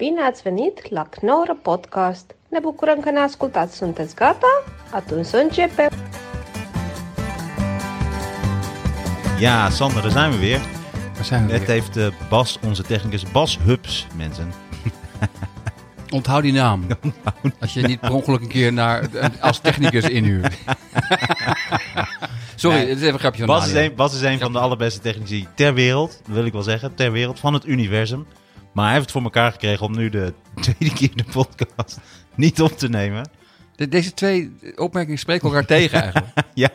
Bine ați venit la Knorr Podcast! Ne bucurăm că ne ascultați! Sunteți gata? Atunci să începem! Ja, Sander, daar zijn we weer. Daar zijn we Het weer. heeft eh, Bas, onze technicus, Bas Hubs, mensen. Onthoud die naam. Als je niet per ongeluk een keer naar, als technicus inhuurt. Sorry, Nee. het is even een grapje van Bas is, Nadia. een, Bas is een van de allerbeste technici ter wereld, wil ik wel zeggen, ter wereld, van het universum. Maar hij heeft het voor elkaar gekregen om nu de tweede keer de podcast niet op te nemen. De- Deze twee opmerkingen spreken elkaar tegen eigenlijk. Ja.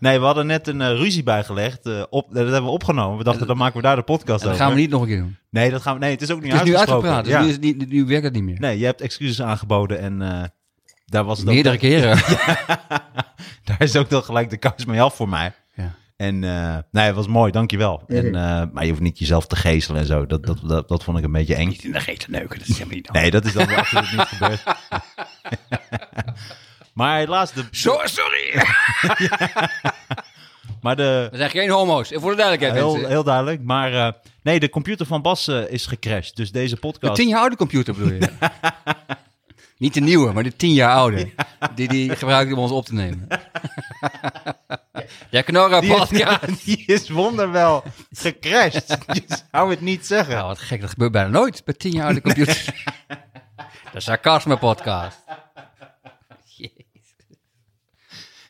Nee, we hadden net een eh, ruzie bijgelegd. eh, op, dat hebben we opgenomen. We dachten, dan maken we daar de podcast En dat over. gaan we niet nog een keer doen. Nee, dat gaan we, nee, het is ook niet Het is nu uitgepraat, dus Ja. nu, is het niet, nu werkt het niet meer. Nee, je hebt excuses aangeboden en eh, daar was het ook Meerdere dan- keren. Daar is ook dan gelijk de kous mee af voor mij. En eh, nee, het was mooi, dankjewel. En, eh, maar je hoeft niet jezelf te geestelen en zo. Dat, dat, dat, dat vond ik een beetje eng. in de geest neuken, dat is helemaal niet Nee, dat is dan absoluut niet gebeurd. maar helaas, de, sorry! maar de, We zijn geen homo's. En voor de duidelijkheid, heel, heel duidelijk. Maar eh, nee, de computer van Bas is gecrashed. Dus deze De podcast... tien jaar oude computer bedoel je? Niet de nieuwe, maar de tien jaar oude. Die die gebruikt om ons op te nemen. Ja, Knorra die, is, die is wonderwel gecrashed. Je zou het niet zeggen. Nou, wat gek, dat gebeurt bijna nooit bij tien jaar oude computers. de sarcasme podcast.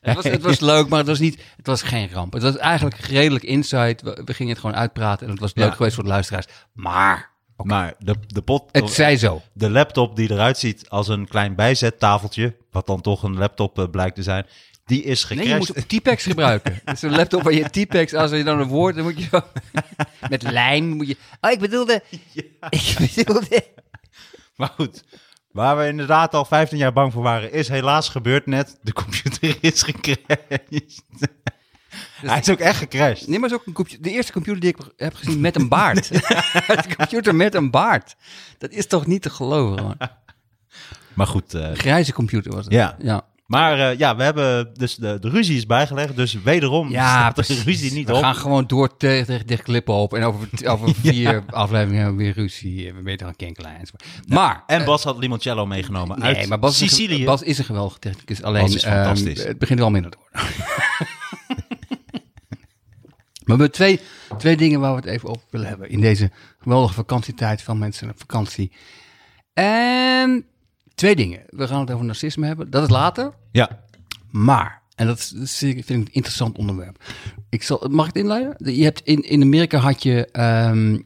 Het was, het was leuk, maar het was, niet, het was geen ramp. Het was eigenlijk redelijk insight. We, we gingen het gewoon uitpraten en het was leuk Ja. geweest voor de luisteraars. Maar Maar de, de, pot, het zij zo. de laptop die eruit ziet als een klein bijzettafeltje, wat dan toch een laptop eh, blijkt te zijn, die is Nee, gecrashed. je moet T-Pex gebruiken. Dat is een laptop waar je T-Pex, als je dan een woord, dan moet je zo... Met lijn moet je... Oh, ik bedoelde... Ik bedoelde... Maar goed, waar we inderdaad al 15 jaar bang voor waren, is helaas gebeurd net. De computer is gecrashed. Hij is ook echt gecrashed. Nee, maar het is ook een computer, de eerste computer die ik heb gezien met een baard. een computer met een baard. Dat is toch niet te geloven, gewoon. Maar goed, eh, Een grijze computer was het. Ja. Ja, maar eh, ja, we hebben dus de, de ruzie is bijgelegd. Dus wederom ja de ruzie niet We op. gaan gewoon door tegen, tegen dicht klippen op. En over, over vier afleveringen hebben we weer ruzie. We weten een kenkelijn. enzovoort. Maar... En Bas had limoncello meegenomen Nee, uit maar Bas is, een, Bas is een geweldige technicus. Alleen, Bas is fantastisch. ehm, het begint wel minder te worden. Maar we hebben twee, twee dingen waar we het even over willen hebben. In deze geweldige vakantietijd van mensen op vakantie. En twee dingen. We gaan het over narcisme hebben. Dat is later. Ja, Maar, en dat, is, vind ik een interessant onderwerp. Ik zal, mag ik het inleiden? Je hebt in, in Amerika had je, ehm,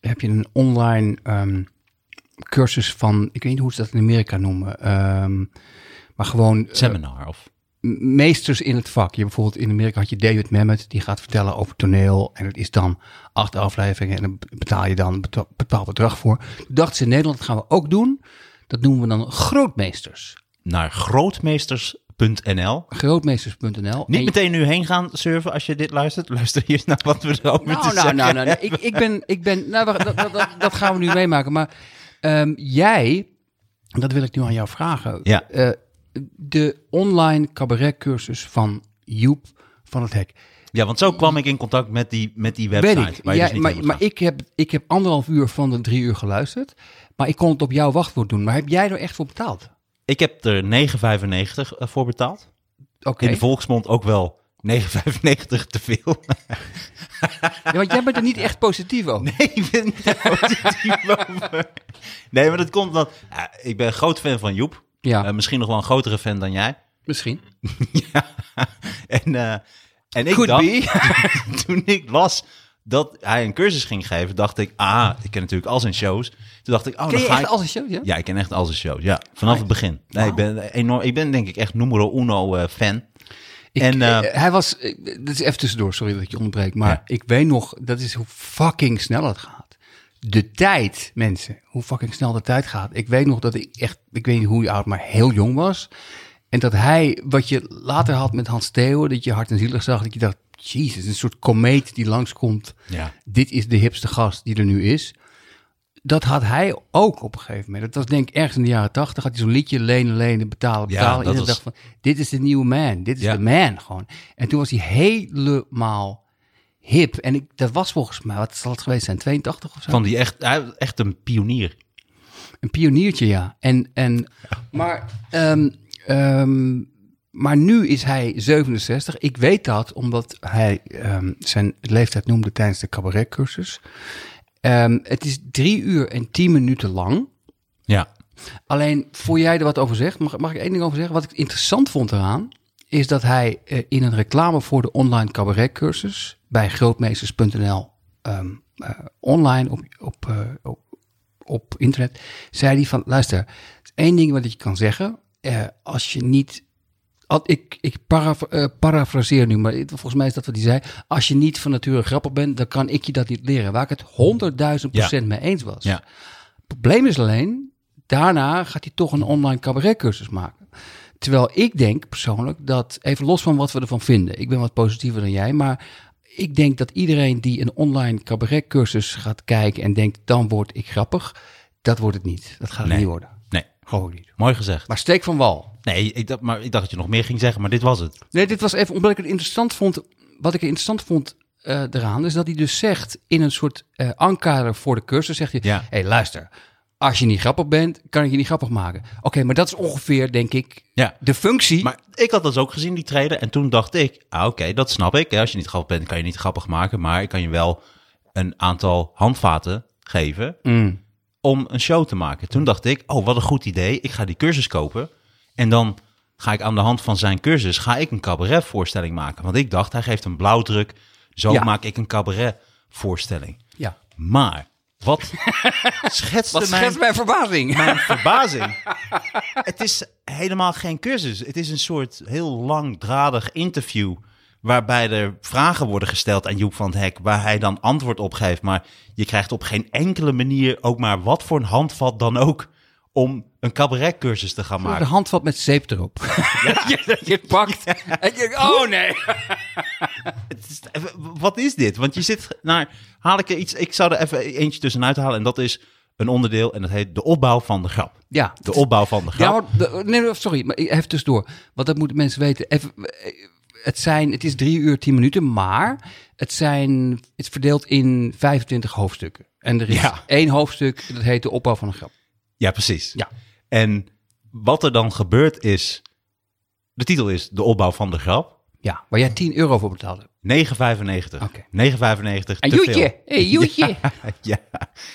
heb je een online ehm, cursus van, ik weet niet hoe ze dat in Amerika noemen, ehm, maar gewoon eh, seminar of... meesters in het vak. Je bijvoorbeeld in Amerika had je David Mamet, die gaat vertellen over toneel. En het is dan acht afleveringen en dan betaal je dan een bepaald bedrag voor. Toen dachten ze in Nederland, dat gaan we ook doen. Dat noemen we dan grootmeesters. Naar grootmeesters.nl. Grootmeesters.nl. Niet En- meteen nu heen gaan surfen als je dit luistert. Luister eerst naar wat we erover te Nou, nou, zeggen nou, nou, nou. Ik, ik ben, ik ben, nou, dat, dat, dat, dat gaan we nu meemaken. Maar ehm, jij, dat wil ik nu aan jou vragen. Ja. Eh, de online cabaretcursus van Joep van het Hek. Ja, want zo kwam ik in contact met die, met die Weet website. ik. waar je Jij- dus niet maar maar ik, heb, ik heb anderhalf uur van de drie uur geluisterd. Maar ik kon het op jouw wachtwoord doen. Maar heb jij er echt voor betaald? Ik heb er 9,95 voor betaald. Oké. In de volksmond ook wel 9,95 te veel. Ja, want jij bent er niet echt positief over. Nee, ik ben niet positief over. Nee, maar dat komt dat... ja, ik ben een groot fan van Joep. Ja, Eh, misschien nog wel een grotere fan dan jij. misschien. ja. En, eh, en ik Could dacht, toen ik las dat hij een cursus ging geven, dacht ik, ah, ik ken natuurlijk al zijn shows. Toen dacht ik, oh, Ken je ga echt ik... als een show? Ja? Ja, ik ken echt al zijn shows. Ja, vanaf het begin. Nee, ik ben enorm. Ik ben denk ik echt numero uno eh, fan. Ik, En, eh, eh, hij was, eh, dat is even tussendoor, sorry dat ik je onderbreek, maar Ja. ik weet nog, dat is hoe fucking snel het gaat. De tijd, mensen, hoe fucking snel de tijd gaat. Ik weet nog dat ik echt, ik weet niet hoe oud, maar heel jong was. En dat hij, wat je later had met Hans Theo, dat je hart en zielig zag, dat je dacht, jezus, een soort komeet die langskomt. Ja. Dit is de hipste gast die er nu is. Dat had hij ook op een gegeven moment. Dat was denk ik ergens in de jaren tachtig. Had hij zo'n liedje lenen, lenen, betalen, Ja, betalen. dat Iedereen was- dacht van, dit is de nieuwe man. Dit is Ja. de man gewoon. En toen was hij helemaal, hip. En ik, dat was volgens mij, wat zal het geweest zijn, 82 of zo? Van die echt, hij- echt een pionier. Een pioniertje, ja. En, en, maar, ehm, ehm, maar nu is hij 67. Ik weet dat omdat hij ehm, zijn leeftijd noemde tijdens de cabaretcursus. Ehm, het is drie uur en tien minuten lang. Ja. Alleen, voor jij er wat over zegt, mag, mag ik één ding over zeggen? Wat ik interessant vond eraan, is dat hij eh, in een reclame voor de online cabaretcursus bij grootmeesters.nl ehm, eh, online op, op, eh, op, op internet, zei hij van, luister, er is één ding wat je kan zeggen, als je niet, ik, ik paraf, parafraseer nu, maar volgens mij is dat wat hij zei, als je niet van nature grappig bent, dan kan ik je dat niet leren, waar ik het honderdduizend procent mee eens was. Ja. probleem is alleen, daarna gaat hij toch een online cabaretcursus maken. Terwijl ik denk persoonlijk dat, even los van wat we ervan vinden, ik ben wat positiever dan jij, maar ik denk dat iedereen die een online cabaretcursus gaat kijken en denkt, dan word ik grappig, dat wordt het niet. Dat gaat het Nee. niet worden. Nee, Gewoon niet. mooi gezegd. Maar steek van wal. Nee, ik dacht, maar ik dacht dat je nog meer ging zeggen, maar dit was het. Nee, dit was even omdat ik het interessant vond. Wat ik interessant vond eh, eraan, is dat hij dus zegt in een soort eh ankader voor de cursus, zegt hij, Ja. hé hey, luister, als je niet grappig bent, kan ik je niet grappig maken. Oké, maar dat is ongeveer, denk ik, Ja. de functie. Maar ik had dat ook gezien, die trailer. En toen dacht ik, ah, oké, dat snap ik. Als je niet grappig bent, kan je niet grappig maken. Maar ik kan je wel een aantal handvaten geven Mm. om een show te maken. Toen dacht ik, oh, wat een goed idee. Ik ga die cursus kopen. En dan ga ik aan de hand van zijn cursus, ga ik een cabaretvoorstelling maken. Want ik dacht, hij geeft een blauwdruk. Zo Ja. maak ik een cabaretvoorstelling. Ja. Maar, wat schetste Wat mijn schetst mijn verbazing? mijn verbazing. het is helemaal geen cursus. Het is een soort heel langdradig interview. Waarbij er vragen worden gesteld aan Joep van het Hek. Waar hij dan antwoord op geeft. Maar je krijgt op geen enkele manier ook maar wat voor een handvat dan ook. Om een cabaretcursus te gaan De maken. handvat met zeep erop. je, je pakt. En je, oh nee. Is- wat is dit? Want je zit naar. Haal ik er iets. Ik zou er even eentje tussenuit halen. En dat is een onderdeel. En dat heet de opbouw van de grap. Ja. De opbouw van de grap. Ja, maar, de- nee, sorry, maar even tussendoor. Want dat moeten mensen weten. Even, het, zijn, het is drie uur, tien minuten, maar het, zijn, het is verdeeld in 25 hoofdstukken. En er is Ja. één hoofdstuk, dat heet de opbouw van een grap. Ja, precies. Ja. En wat er dan gebeurt is... De titel is De opbouw van de grap. Ja, waar jij 10 euro voor betaalde. 9,95. Oké. 9,95 En te Joetje, hey, Joetje. Ja,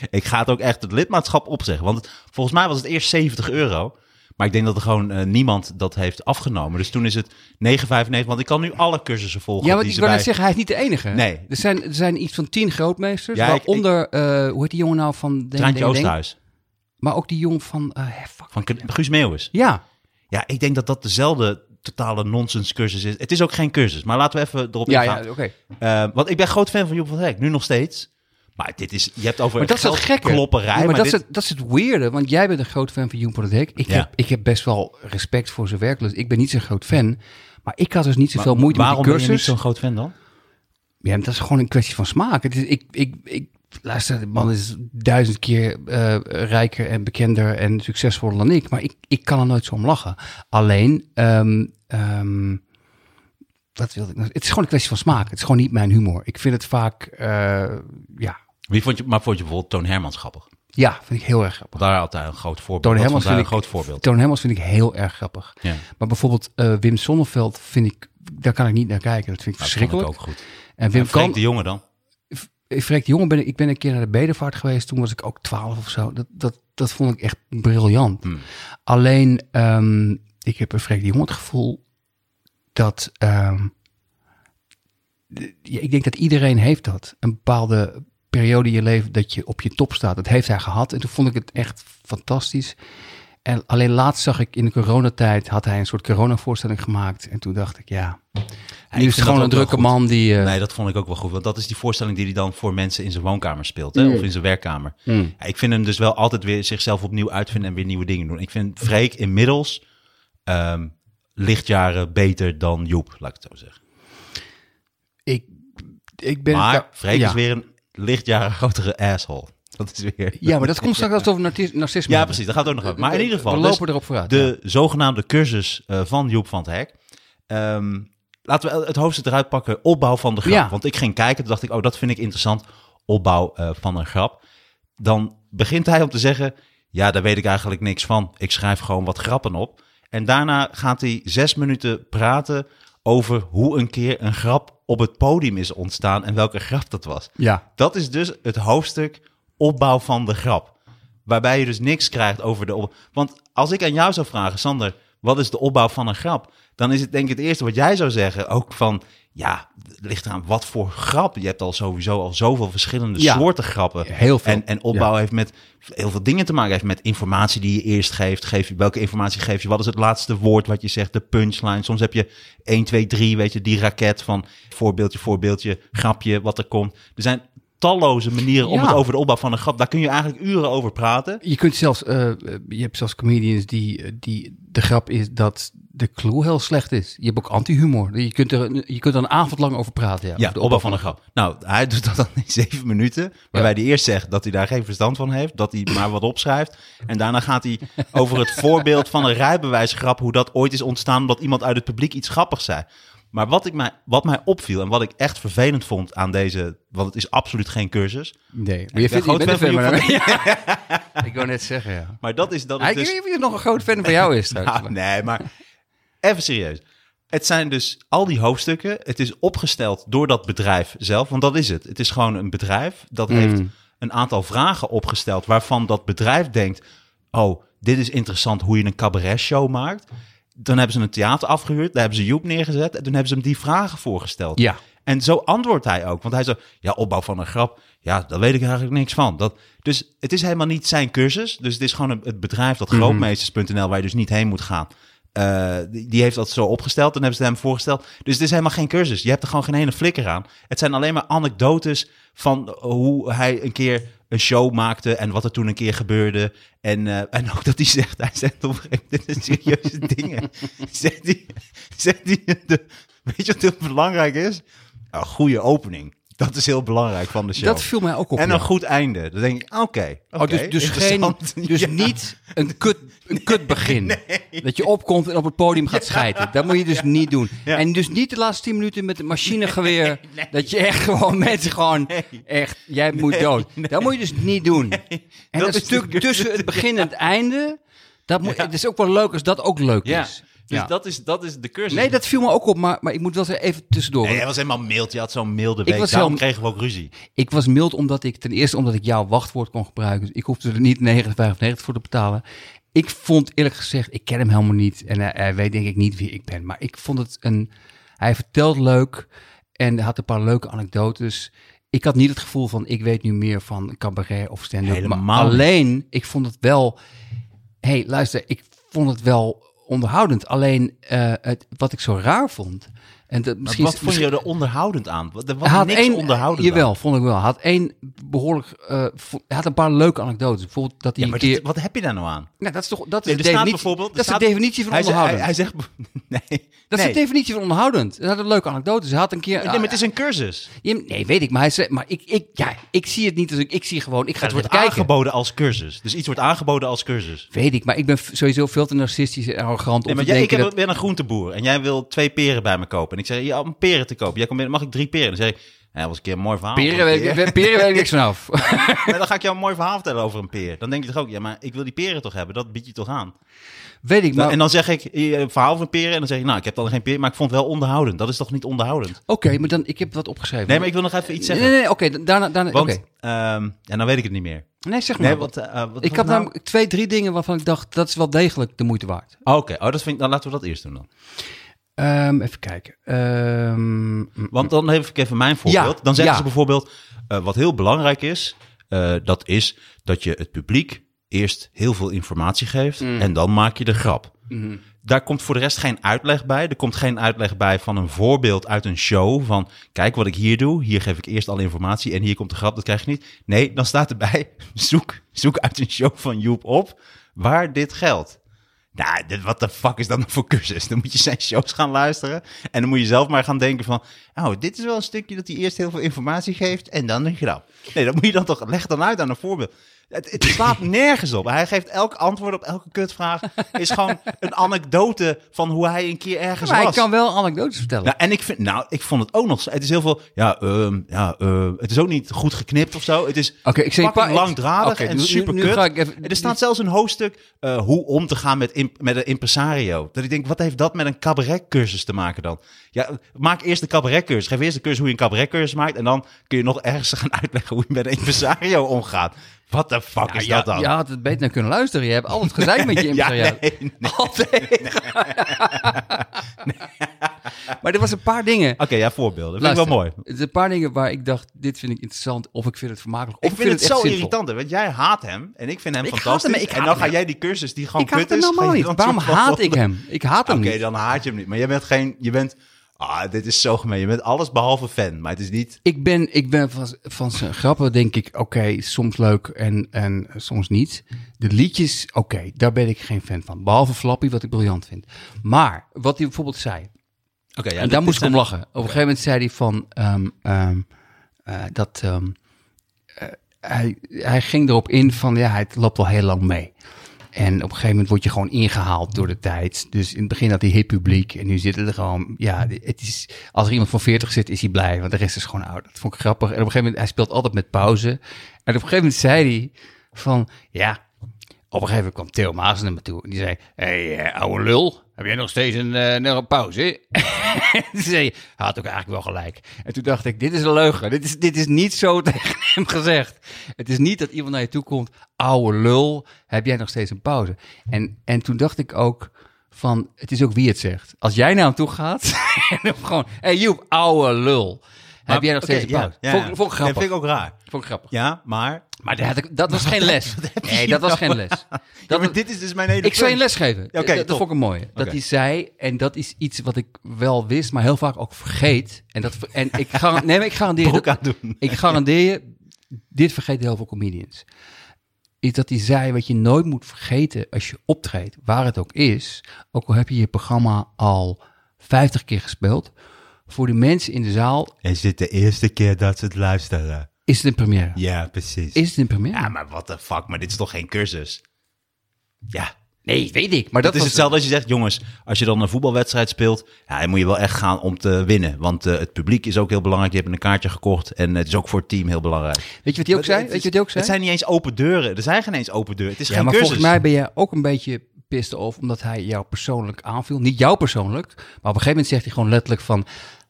ik ga het ook echt het lidmaatschap opzeggen. Want het- volgens mij was het eerst 70 euro. Maar ik denk dat er gewoon eh, niemand dat heeft afgenomen. Dus toen is het 9,95. Want ik kan nu alle cursussen volgen. Ja, want die ik wil bij... net zeggen, hij is niet de enige. Nee. Er zijn, er zijn iets van 10 grootmeesters, Ja, ik- waaronder, eh, hoe heet die jongen nou van... Denk, Treintje? Oosterhuis. Maar ook die jongen van, eh, fuck. Van Guus Meeuwis. Ja, Ja, ik denk dat dat dezelfde totale nonsens cursus is. Het is ook geen cursus. Maar laten we even erop ja, ingaan. ja, oké. Eh, want ik ben groot fan van Joep van Hek, nu nog steeds. Maar dit is, je hebt over Maar dat is het klopperij. Maar dat, dit- is het, dat is het weirde, want jij bent een groot fan van Joep van het Hek. Ik, Ja. heb, ik heb best wel respect voor zijn werklust. Ik ben niet zo'n groot fan, maar ik had dus niet zoveel moeite Waarom met die ben je cursus. niet zo'n groot fan dan? Ja, dat is gewoon een kwestie van smaak. Het is, ik, ik, ik, luister, de man is duizend keer eh, rijker en bekender en succesvoller dan ik, maar ik, ik kan er nooit zo om lachen. Alleen, ehm, ehm, wat wilde ik nou? Het is gewoon een kwestie van smaak. Het is gewoon niet mijn humor. Ik vind het vaak, eh, ja, Wie vond je, maar vond je bijvoorbeeld Toon Hermans grappig? ja, vind ik heel erg grappig. Daar hij een groot voorbeeld. Toon Dat Hermans vind een ik- groot voorbeeld. Toon Hermans vind ik heel erg grappig. Ja, Maar bijvoorbeeld eh, Wim Sonneveld vind ik, daar kan ik niet naar kijken. Dat vind ik dat vond ik verschrikkelijk. ook goed. En Wim En kan, de Jonge dan? Ik Freek de Jonge ben ik, ik ben een keer naar de Bedevaart geweest. Toen was ik ook 12 of zo. Dat, dat, dat vond ik echt briljant. Hmm. Alleen, ehm, ik heb bij Freek de Jonge het gevoel dat... ehm, de- ja, ik denk dat iedereen heeft dat. Een bepaalde periode in je leven dat je op je top staat. Dat heeft hij gehad. En toen vond ik het echt fantastisch. En alleen laatst zag ik in de coronatijd... had hij een soort coronavoorstelling gemaakt. En toen dacht ik, ja... Nu is het dat gewoon een drukke man die... eh, Nee, dat vond ik ook wel goed. Want dat is die voorstelling die hij dan voor mensen in zijn woonkamer speelt. Hè? Mm. Of in zijn werkkamer. Mm. Ja, ik vind hem dus wel altijd weer zichzelf opnieuw uitvinden en weer nieuwe dingen doen. Ik vind Freek inmiddels ehm, lichtjaren beter dan Joep, laat ik het zo zeggen. Ik, ik ben... maar Freek ja. is weer een lichtjaren grotere asshole. Dat is weer... Ja, maar dat komt straks als het over narcis- narcisme Ja, precies. Daar gaat ook nog over. Maar in ieder geval, We dus lopen erop vooruit. de zogenaamde cursus eh, van Joep van het Hek. Ehm, laten we het hoofdstuk eruit pakken. Opbouw van de grap. Ja. Want ik ging kijken, toen dacht ik, oh, dat vind ik interessant. Opbouw eh, van een grap. Dan begint hij om te zeggen, ja, daar weet ik eigenlijk niks van. Ik schrijf gewoon wat grappen op. En daarna gaat hij zes minuten praten over hoe een keer een grap op het podium is ontstaan en welke grap dat was. Ja. Dat is dus het hoofdstuk opbouw van de grap. Waarbij je dus niks krijgt over de op. Want als ik aan jou zou vragen, Sander, wat is de opbouw van een grap? Dan is het denk ik het eerste wat jij zou zeggen ook van, ja, het ligt eraan wat voor grap. Je hebt al sowieso al zoveel verschillende Ja. soorten grappen. Heel veel. En, en opbouw heeft met heel veel dingen te maken. Heeft met informatie die je eerst geeft. Geef je, welke informatie geef je? Wat is het laatste woord wat je zegt? De punchline. Soms heb je 1, 2, 3, weet je, die raket van voorbeeldje, voorbeeldje, grapje, wat er komt. Er zijn talloze manieren om Ja. het over de opbouw van een grap. Daar kun je eigenlijk uren over praten. Je kunt zelfs, eh, je hebt zelfs comedians die, die de grap is dat de clue heel slecht is. Je hebt ook anti-humor. Je kunt er, je kunt er een avond lang over praten. Ja, Ja, over de opbouw van een grap. Nou, hij doet dat dan in zeven minuten. Waarbij hij eerst zegt dat hij daar geen verstand van heeft. Dat hij maar wat opschrijft. En daarna gaat hij over het voorbeeld van een rijbewijsgrap. Hoe dat ooit is ontstaan omdat iemand uit het publiek iets grappigs zei. Maar wat, ik mij, wat mij opviel en wat ik echt vervelend vond aan deze... Want het is absoluut geen cursus. Nee, maar je vindt je bent fan een van. Ik wou net zeggen, ja. Maar dat is... Dat is Hij, dus... Ik weet niet of nog een groot fan van jou is trouwens. Nou, nee, maar even serieus. Het zijn dus al die hoofdstukken. Het is opgesteld door dat bedrijf zelf. Want dat is het. Het is gewoon een bedrijf dat heeft een aantal vragen opgesteld. waarvan dat bedrijf denkt: Oh, dit is interessant hoe je een cabaret-show maakt. Dan hebben ze een theater afgehuurd. Daar hebben ze Joep neergezet. En toen hebben ze hem die vragen voorgesteld. Ja. En zo antwoordt hij ook. Want hij zo, ja, opbouw van een grap. Ja, daar weet ik eigenlijk niks van. Dat, dus het is helemaal niet zijn cursus. Dus het is gewoon het bedrijf, dat grootmeesters.nl, waar je dus niet heen moet gaan. Eh, die, die heeft dat zo opgesteld en hebben ze hem voorgesteld. Dus het is helemaal geen cursus. Je hebt er gewoon geen ene flikker aan. Het zijn alleen maar anekdotes van hoe hij een keer een show maakte en wat er toen een keer gebeurde. En, eh, en ook dat hij zegt, hij zegt op een gegeven moment, dit zijn serieuze dingen. Zegt hij, zegt hij de, weet je wat heel belangrijk is? Een goede opening. Dat is heel belangrijk van de show. Dat viel mij ook op. en ja. een goed einde. Dan denk ik, oké. Oh, dus, dus, geen, dus Ja. niet een kut, een kut begin. Dat je opkomt en op het podium gaat schijten. Dat moet je dus niet doen. En dus niet de laatste tien minuten met een machinegeweer. Dat je echt gewoon mensen gewoon echt, jij moet dood. Dat moet je dus niet doen. En dat dat, is stuk tussen het begin en het einde. Dat moet, Het is ook wel leuk als dat ook leuk is. Dus Ja. dat, is, dat is de cursus. Nee, dat viel me ook op, maar, maar ik moet wel zeggen, even tussendoor. Nee, hij was helemaal mild. Je had zo'n milde week. was Daarom heel- kregen we ook ruzie. Ik was mild omdat ik ten eerste omdat ik jouw wachtwoord kon gebruiken. Dus ik hoefde er niet 9,95 voor te betalen. Ik vond eerlijk gezegd, ik ken hem helemaal niet. En hij, hij weet denk ik niet wie ik ben. Maar ik vond het een... Hij vertelt leuk en hij had een paar leuke anekdotes. Ik had niet het gevoel van, ik weet nu meer van cabaret of stand-up. Helemaal Maar alleen, ik vond het wel... hey, luister, ik vond het wel onderhoudend. Alleen eh, het, wat ik zo raar vond... En Maar misschien, wat vond je er onderhoudend aan? Wat- Er was had niks één, onderhoudend Jawel, aan. vond ik wel. Had één behoorlijk. eh, hij had een paar leuke anekdotes. Bijvoorbeeld dat hij Ja, maar keer. dit- wat heb je daar nou aan? nou, dat is toch. Dat is Nee, de definitie. bijvoorbeeld... Dat is de definitie van hij onderhoudend. Hij, hij zegt... Nee. dat is de definitie van onderhoudend. Hij had een leuke anekdotes. Hij had een keer. Nee, maar het is een cursus. Nee, weet ik. Maar hij zei. Maar ik, ik, ja, ik zie het niet als ik. Ik zie gewoon. Ik ga Het het wordt kijken. aangeboden als cursus. Dus iets wordt aangeboden als cursus. Weet ik, maar ik ben sowieso veel te narcistisch en arrogant Nee, om maar te jij, ik denken heb, dat... ben een groenteboer en jij wil twee peren bij me kopen. En ik zeg, ja, om peren te kopen. Jij komt binnen, mag ik drie peren? Dan zeg ik, ja, dat was een keer een mooi verhaal. Peren weet, ik- peren weet ik niks vanaf. Maar dan ga ik jou een mooi verhaal vertellen over een peer. Dan denk je toch ook, ja, maar ik wil die peren toch hebben. Dat bied je toch aan. weet ik, maar... en dan zeg ik, eh, een verhaal van peren. En dan zeg ik, nou, ik heb dan geen peer, maar ik vond het wel onderhoudend. Dat is toch niet onderhoudend? Oké, maar dan... Ik heb wat opgeschreven. Nee, maar ik wil nog even iets Nee, zeggen. nee, nee. Oké, daarna... daarna Want, oké. ehm, dan weet ik het niet meer. Nee, zeg maar. Nee, wat, eh, wat Ik had nou? namelijk twee, drie dingen waarvan ik dacht, dat is wel degelijk de moeite waard. Oh, Oké, oh, dat vind ik, dan laten we dat eerst doen dan. Ehm, even kijken. Ehm, mm, Want dan geef ik even mijn voorbeeld. Ja, dan zeggen ja. ze bijvoorbeeld, eh, wat heel belangrijk is, eh, dat is dat je het publiek eerst heel veel informatie geeft Mm. en dan maak je de grap. Mhm. Daar komt voor de rest geen uitleg bij. Er komt geen uitleg bij van een voorbeeld uit een show. Van kijk wat ik hier doe. Hier geef ik eerst alle informatie en hier komt de grap. Dat krijg je niet. Nee, dan staat erbij. Zoek, zoek uit een show van Joep op waar dit geldt. Nou, wat de fuck is dat nou voor cursus? Dan moet je zijn shows gaan luisteren. En dan moet je zelf maar gaan denken van... Oh, dit is wel een stukje dat hij eerst heel veel informatie geeft en dan een grap. Nee, dat moet je dan toch... Leg dan uit aan een voorbeeld. Het, het slaat nergens op. Hij geeft elk antwoord op elke kutvraag. Is gewoon een anekdote van hoe hij een keer ergens Maar hij was. kan wel anekdotes vertellen. Nou, en ik vind, nou, ik vond het ook nog. Het is heel veel. Ja, ehm, ja eh, het is ook niet goed geknipt of zo. Het is Oké, ik zeg langdradig en nu- super nu kut. even- er staat zelfs een hoofdstuk eh, hoe om te gaan met, met een impresario. Dat ik denk, wat heeft dat met een cabaretcursus te maken dan? Ja, maak eerst de cabaretcursus. Geef eerst de cursus hoe je een cabaretcursus maakt. En dan kun je nog ergens gaan uitleggen hoe je met een impresario omgaat. Wat de fuck is ja, dat dan? Je had het beter naar kunnen luisteren. Je hebt al het gezeik met je Ja, impresariaat. nee, nee. Altijd. maar er was een paar dingen. Oké, ja, voorbeelden. Vind ik wel mooi. Er zijn een paar dingen waar ik dacht, dit vind ik interessant. Of ik vind het vermakelijk. Of Ik vind het, echt zo irritant, want jij haat hem en ik vind hem Ik haat fantastisch. en dan ga jij die cursus die gewoon Ik haat kut hem is. helemaal niet. Waarom haat ik hem? Ik haat hem Oké, niet. dan haat je hem niet. Maar jij bent geen, je bent, ah, dit is zo gemeen. Je bent alles behalve fan, maar het is niet. Ik ben, ik ben van, van zijn grappen denk ik, oké, soms leuk en, en soms niet. De liedjes, oké, daar ben ik geen fan van. Behalve Flappy, wat ik briljant vind. Maar, wat hij bijvoorbeeld zei, Oké, ja, en daar moest ik om lachen. Op een gegeven moment zei hij van, ehm, ehm, eh, dat, ehm, eh, hij, hij ging erop in van, ja, hij loopt al heel lang mee. En op een gegeven moment word je gewoon ingehaald door de tijd. Dus in het begin had hij hip publiek. En nu zitten er gewoon, ja, het is, als er iemand van 40 zit, is hij blij. Want de rest is gewoon oud. Dat vond ik grappig. En op een gegeven moment, hij speelt altijd met pauze. En op een gegeven moment zei hij van, ja, op een gegeven moment kwam Theo Maas naar me toe. En die zei, hé, hey, eh, ouwe lul, heb jij nog steeds een, nog een pauze? en toen zei hij, hij had ook eigenlijk wel gelijk. En toen dacht ik, dit is een leugen. Dit is, dit is niet zo tegen hem gezegd. Het is niet dat iemand naar je toe komt, ouwe lul, heb jij nog steeds een pauze? En, en toen dacht ik ook van, het is ook wie het zegt. Als jij naar hem toe gaat, en dan gewoon, hé hey, Joep, ouwe lul, heb jij nog steeds een pauze? Ja, ja. vond ik grappig. vind ik ook raar. Vond ik grappig. Ja, maar. Maar dat, had ik- dat was geen les. Nee, dat was geen les. Ja, Dat maar dit is dus mijn hele. ik zou je een punt. les geven. Oké, dat, vond ik een mooie. Dat Oké. hij zei, en dat is iets wat ik wel wist, maar heel vaak ook vergeet. En, dat, en ik, ga, nee, maar ik garandeer je. Broek dat- aan doen. Ik garandeer je, dit vergeten heel veel comedians. Is dat hij zei, wat je nooit moet vergeten als je optreedt, waar het ook is. Ook al heb je je programma al 50 keer gespeeld. Voor de mensen in de zaal Is dit de eerste keer dat ze het luisteren? Is het een première. Ja, precies. Is het een première? Ja, maar what the fuck? Maar dit is toch geen cursus? Ja. nee, weet ik. Maar Dat, dat, is was hetzelfde als je zegt, jongens, als je dan een voetbalwedstrijd speelt, ja, dan moet je wel echt gaan om te winnen. Want eh, het publiek is ook heel belangrijk. Je hebt een kaartje gekocht en het is ook voor het team heel belangrijk. Weet je wat hij ook zei? Weet je wat ook zei? Het zijn niet eens open deuren. Er zijn geen eens open deuren. Het is Ja, geen maar cursus. volgens mij ben je ook een beetje pissed off omdat hij jou persoonlijk aanviel. Niet jou persoonlijk, maar op een gegeven moment zegt hij gewoon letterlijk van...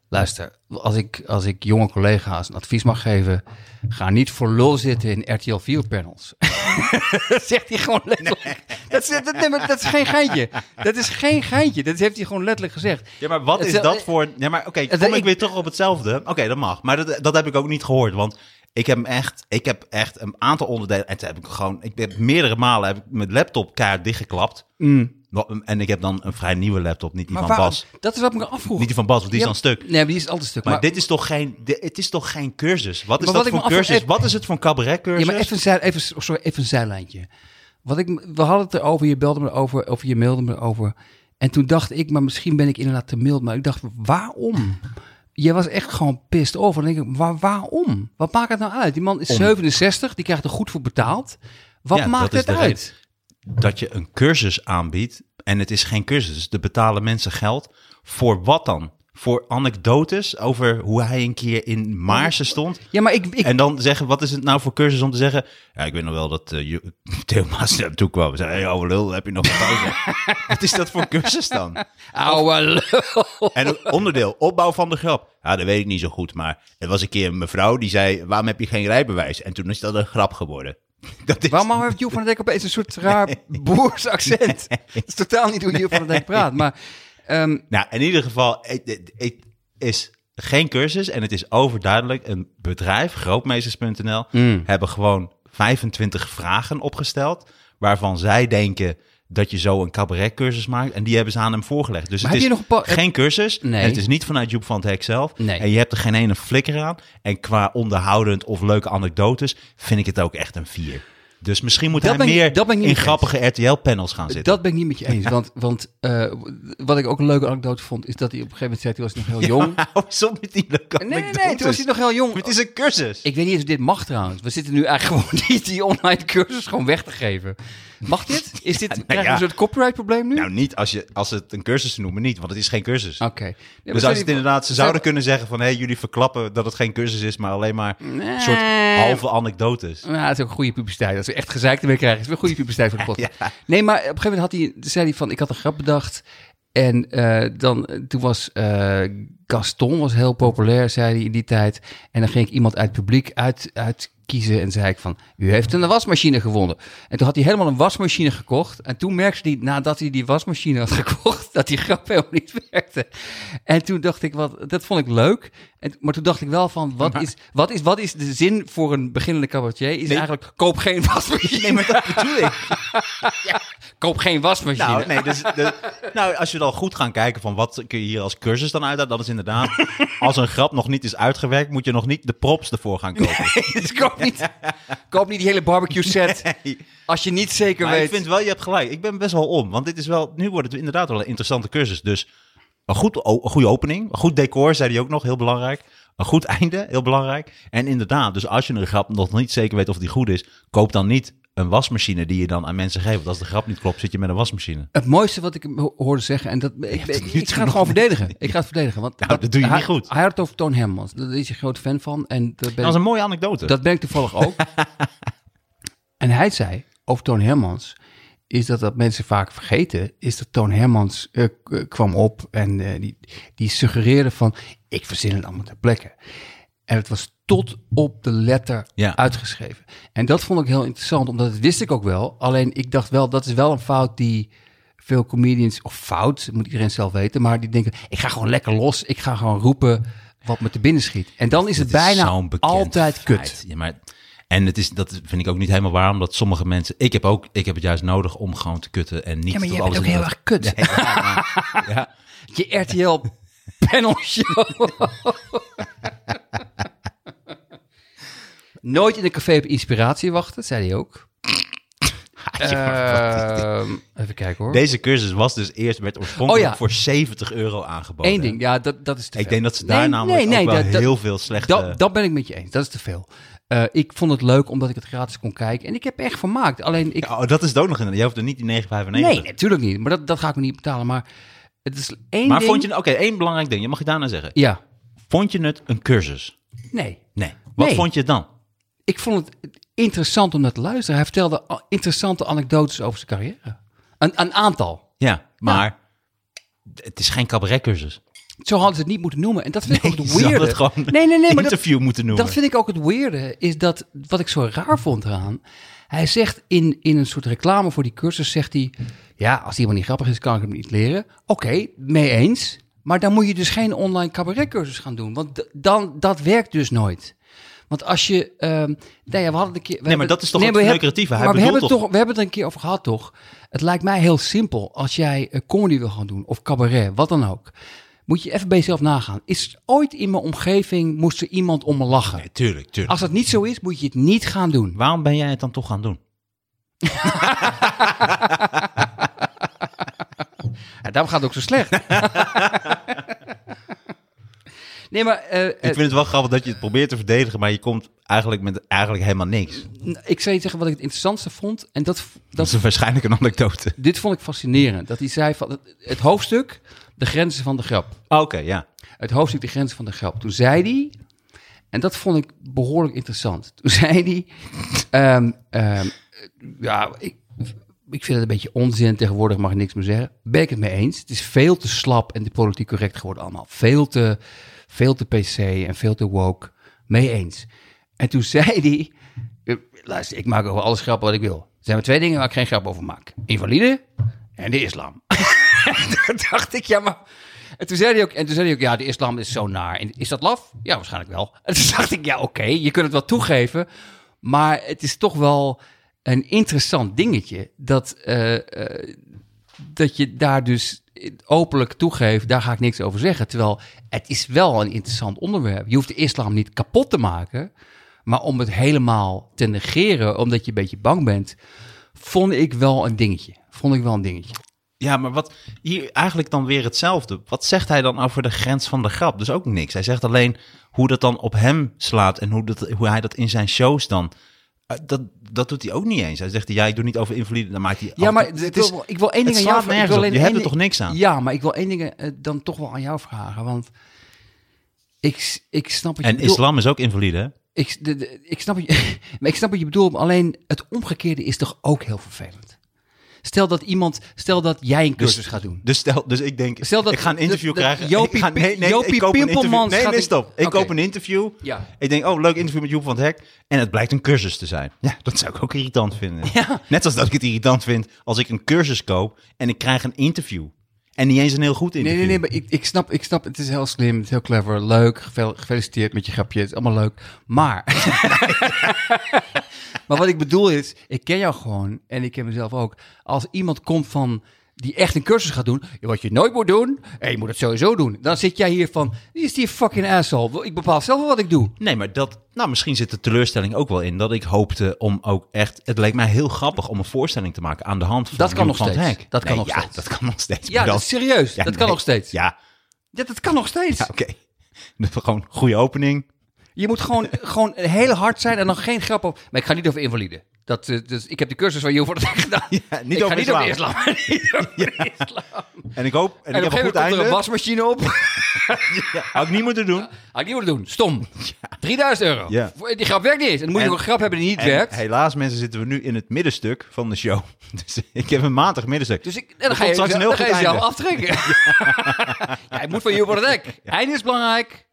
Luister, als ik, als ik jonge collega's een advies mag geven... ga niet voor lul zitten in RTL 4 panels. dat zegt hij gewoon letterlijk. Dat, is, dat, is geen geintje. Dat is geen geintje. Dat heeft hij gewoon letterlijk gezegd. Ja, maar wat is dat voor... Ja, maar oké, kom ik ik- weer terug op hetzelfde? Oké, dat mag. Maar dat, dat heb ik ook niet gehoord, want ik heb hem echt... Ik heb echt een aantal onderdelen... En toen heb ik gewoon... Ik heb meerdere malen heb ik mijn laptop kaart dichtgeklapt. Wel, En ik heb dan een vrij nieuwe laptop, niet die Maar van waar- Bas. dat is wat ik me afvroeg. Niet die van Bas, want die is dan stuk. Nee, maar die is altijd stuk. Maar, dit is toch geen, het is toch geen cursus? Wat is dat wat voor afvraag- cursus? Wat is het voor een cabaretcursus? Ja, maar even, zij- even, sorry, even een zijlijntje. Wat ik, we hadden het erover, je belde me erover, of je mailde me erover. En toen dacht ik, maar misschien ben ik inderdaad te mild. Maar ik dacht, waarom? Je was echt gewoon pissed off. En dan denk ik, waar, waarom? Wat maakt het nou uit? Die man is Om. 67, die krijgt er goed voor betaald. Wat Ja, maakt het uit? Dat je een cursus aanbiedt en het is geen cursus. Dus er betalen mensen geld. Voor wat dan? Voor anekdotes over hoe hij een keer in Maarsen stond. Ja, maar ik, ik, En dan zeggen, wat is het nou voor cursus om te zeggen... Ja, ik weet nog wel dat uh, Theo Maas naar hem toe kwam. Zei, hey, ouwe lul, heb je nog een pauze? wat is dat voor cursus dan? ouwe lul. En onderdeel, opbouw van de grap. Ja, dat weet ik niet zo goed, maar er was een keer een mevrouw die zei... Waarom heb je geen rijbewijs? En toen is dat een grap geworden. Dat is, Waarom heeft Joep van der Dek opeens een soort raar boers accent? Dat is totaal niet hoe Joep van der Dek praat. Maar ehm, Nou, in ieder geval, het is geen cursus en het is overduidelijk. Een bedrijf, grootmeesters.nl, Mm. hebben gewoon 25 vragen opgesteld. Waarvan zij denken dat je zo een cabaretcursus maakt. En die hebben ze aan hem voorgelegd. Dus Maar het heb is je nog geen cursus. Nee. En het is niet vanuit Joep van het Hek zelf. Nee. En je hebt er geen ene flikker aan. En qua onderhoudend of leuke anekdotes vind ik het ook echt een vier. Dus misschien moet Dat hij meer ik niet in grappige RTL-panels gaan zitten. Dat ben ik niet met je eens. Want, want eh, wat ik ook een leuke anekdote vond, is dat hij op een gegeven moment zei, toen was hij nog heel jong. Eens op met die leuke Nee, nee, nee, toen was hij nog heel jong. Het is een cursus. Ik weet niet of dit mag trouwens. We zitten nu eigenlijk gewoon die, die online cursus gewoon weg te geven. Mag dit? Is dit we ja. een soort copyright probleem nu? Nou, niet als, je, als ze het een cursus noemen, niet, want het is geen cursus. Oké. Dus als het inderdaad, ze zouden kunnen zeggen van, hé, hey, jullie verklappen dat het geen cursus is, maar alleen maar een soort halve anekdotes. Nou, dat is ook goede publiciteit. Als we echt gezeik ermee krijgen, is het weer goede publiciteit voor de podcast. Nee, maar op een gegeven moment had hij, zei hij van, ik had een grap bedacht. En eh, dan, toen was eh, Gaston was heel populair, zei hij in die tijd. En dan ging ik iemand uit het publiek uit, uitkiezen en zei ik van, u heeft een wasmachine gewonnen. En toen had hij helemaal een wasmachine gekocht. En toen merkte hij, nadat hij die wasmachine had gekocht, dat die grap helemaal niet werkte. En toen dacht ik, wat, dat vond ik leuk. En, maar toen dacht ik wel van, wat, is, wat, is, wat is de zin voor een beginnende cabaretier? Is Nee. eigenlijk, koop geen wasmachine. Nee, maar dat bedoel ik. Koop geen wasmachine. Nou, nee, dus, nou, als je dan goed gaan kijken van wat kun je hier als cursus dan uithalen, dan is inderdaad, als een grap nog niet is uitgewerkt, moet je nog niet de props ervoor gaan kopen. Dus koop niet, koop niet die hele barbecue set. Als je niet zeker Maar weet. ik vind wel, je hebt gelijk. Ik ben best wel om, want dit is wel, nu wordt het inderdaad wel een interessante cursus. Dus een, goed, een goede opening, een goed decor, zei hij ook nog, heel belangrijk. Een goed einde, heel belangrijk. En inderdaad, dus als je een grap nog niet zeker weet of die goed is, koop dan niet een wasmachine die je dan aan mensen geeft. Want als de grap niet klopt, zit je met een wasmachine. Het mooiste wat ik hoorde zeggen, en dat, ik, ik, ik ga het gewoon verdedigen. Ik ga het verdedigen. Want Nou, dat doe je hij, niet goed. Hij had het over Toon Hermans. Daar is hij een groot fan van. En dat ben, Dat is een mooie anekdote. dat ben ik toevallig ook. en hij zei over Toon Hermans, is dat dat mensen vaak vergeten, is dat Toon Hermans eh, kwam op en eh, die, die suggereerde van, ik verzin het allemaal ter plekke. En het was tot op de letter Ja. uitgeschreven. En dat vond ik heel interessant, omdat dat wist ik ook wel. Alleen ik dacht wel, dat is wel een fout die veel comedians, of fout, moet iedereen zelf weten, maar die denken, ik ga gewoon lekker los, ik ga gewoon roepen wat me te binnen schiet. En dan is het bijna altijd feit. kut. Ja, maar, en het is, dat vind ik ook niet helemaal waar, omdat sommige mensen... Ik heb, ook, ik heb het juist nodig om gewoon te kutten en niet Ja, maar jij bent ook heel erg kut. Ja, Je RTL panel show. Nooit in een café op inspiratie wachten, zei hij ook. Ehm, even kijken hoor. Deze cursus was dus eerst, werd oorspronkelijk Oh ja. voor 70 euro aangeboden. Eén ding, ja, dat, dat is te Ik veel. denk dat ze daar Nee, namelijk nee, nee, ook wel dat- heel veel slechte... Dat, dat ben ik met je eens, dat is te veel. Eh, ik vond het leuk omdat ik het gratis kon kijken. En ik heb echt vermaakt. Alleen ik. Ja, oh, dat is het ook nog in. Je hoeft er niet die 9,95. nee, natuurlijk niet. Maar dat, dat ga ik me niet betalen. Maar het is één Maar ding. vond je... Oké, één belangrijk ding. Je mag je daarna zeggen. Ja, Vond je het een cursus? nee. Nee. Wat Nee. vond je dan? Ik vond het interessant om naar te luisteren. Hij vertelde interessante anekdotes over zijn carrière. Een, een aantal. Ja, maar het is geen cabaretcursus. Zo hadden ze het niet moeten noemen. En dat vind ik ook het weirde. het gewoon nee, nee, nee, maar dat, interview moeten noemen. dat vind ik ook het weirde. Is dat, wat ik zo raar vond eraan. Hij zegt in, in een soort reclame voor die cursus, zegt hij... Ja, als iemand niet grappig is, kan ik hem niet leren. Oké, mee eens. Maar dan moet je dus geen online cabaretcursus gaan doen. Want dan, dat werkt dus nooit. Want als je... nou ja, we hadden een keer... we maar dat is toch Nee, het maar we hebben- lucratieve? Hij maar we hebben, het toch, we hebben het er een keer over gehad, toch? Het lijkt mij heel simpel. Als jij eh, comedy wil gaan doen, of cabaret, wat dan ook... moet je even bij jezelf nagaan. Is ooit in mijn omgeving moest er iemand om me lachen? Nee, tuurlijk, tuurlijk. Als dat niet zo is, moet je het niet gaan doen. Waarom ben jij het dan toch gaan doen? Ja, daarom gaat het ook zo slecht. nee, maar eh, Ik vind het wel grappig dat je het probeert te verdedigen, maar je komt eigenlijk met eigenlijk helemaal niks. eh, ik zou je zeggen wat ik het interessantste vond. En dat, Dat dat, is waarschijnlijk een anekdote. dit vond ik fascinerend. Dat hij zei van het, hoofdstuk, de grenzen van de grap. Oké, ja. Het hoofdstuk, de grenzen van de grap. Toen zei hij, en dat vond ik behoorlijk interessant. Toen zei hij, ehm, ehm, ja, ik, ik vind het een beetje onzin. Tegenwoordig mag ik niks meer zeggen. Ben ik het mee eens. Het is veel te slap en de politiek correct geworden allemaal. Veel te, veel te PC en veel te woke. Mee eens. En toen zei hij, eh, luister, ik maak over alles grappen wat ik wil. Er zijn maar twee dingen waar ik geen grap over maak. Invalide en de islam. toen dacht ik, ja, maar... En toen zei hij ook, en toen zei hij ook, ja, de islam is zo naar. Is dat laf? Ja, waarschijnlijk wel. En toen dacht ik, ja, oké, je kunt het wel toegeven. Maar het is toch wel een interessant dingetje dat, eh, eh, dat je daar dus openlijk toegeeft, daar ga ik niks over zeggen. Terwijl het is wel een interessant onderwerp. Je hoeft de islam niet kapot te maken, Maar om het helemaal te negeren, omdat je een beetje bang bent, vond ik wel een dingetje. Vond ik wel een dingetje. Ja, maar wat hier eigenlijk dan weer hetzelfde. Wat zegt hij dan over de grens van de grap? Dus ook niks. Hij zegt alleen hoe dat dan op hem slaat en hoe, dat, hoe hij dat in zijn shows dan. Eh, Dat, dat doet hij ook niet eens. Hij zegt, ja, ik doe niet over invalide. Dan maakt hij. Ja, maar het ik is, wil, ik wil één het ding aan jou vragen. Je hebt er toch niks aan? Ja, maar ik wil één ding eh, dan toch wel aan jou vragen. Want ik, ik snap je en islam is ook invalide, hè? Ik, de, de- ik, snap, wat je, maar ik snap wat je bedoelt. Alleen het omgekeerde is toch ook heel vervelend. Stel dat iemand, stel dat jij een cursus gaat doen. Dus stel, dus ik denk, Stel dat- ik ga een interview krijgen. Jopie ik ga, nee, nee, Jopie ik koop. Pimpelmans Nee, nee, stop. Ik koop een interview. Ja. Ik denk, oh, leuk interview met Joep van het Hek. En het blijkt een cursus te zijn. Ja, dat zou ik ook irritant vinden. Ja. Net als dat ik het irritant vind als ik een cursus koop en ik krijg een interview. En niet eens een heel goed Nee, interview. nee, nee, maar ik, ik, snap, ik snap, het is heel slim, het is heel clever, leuk, gefeliciteerd met je grapje, het is allemaal leuk. Maar, maar wat ik bedoel is, ik ken jou gewoon en ik ken mezelf ook. Als iemand komt van, die echt een cursus gaat doen, wat je nooit moet doen, en je moet het sowieso doen. Dan zit jij hier van, wie is die fucking asshole? Ik bepaal zelf wel wat ik doe. Nee, maar dat, nou, misschien zit de teleurstelling ook wel in dat ik hoopte om ook echt. Het leek mij heel grappig om een voorstelling te maken aan de hand van. Dat kan nog steeds. Hek. Dat kan Nee, nog ja, steeds. Dat kan nog steeds. Ja, dat is serieus, Ja, dat kan nog steeds. Ja, Ja, dat kan nog steeds. ja oké. Gewoon goede opening. Je moet gewoon, gewoon heel hard zijn en dan geen grap op. Maar ik ga niet over invalide. Dat, eh, dus ik heb de cursus van jou voor het gedaan. Ja, niet ik over ga niet islam. over islam. Niet over islam. En ik hoop. En, En, ik op heb een goed er einde. een wasmachine op. Had ik niet moeten doen. Had ik niet moeten doen. Stom. 3000 euro. Die grap werkt niet eens. En dan moet je En- ook een grap hebben die niet werkt. helaas, mensen, zitten we nu in het middenstuk van de show. Dus ik heb een matig middenstuk. Dus ik, en dan ga je, komt straks een dan heel ga je goed zelf einde. aftrekken. ja, ik moet van voor het. Einde is belangrijk.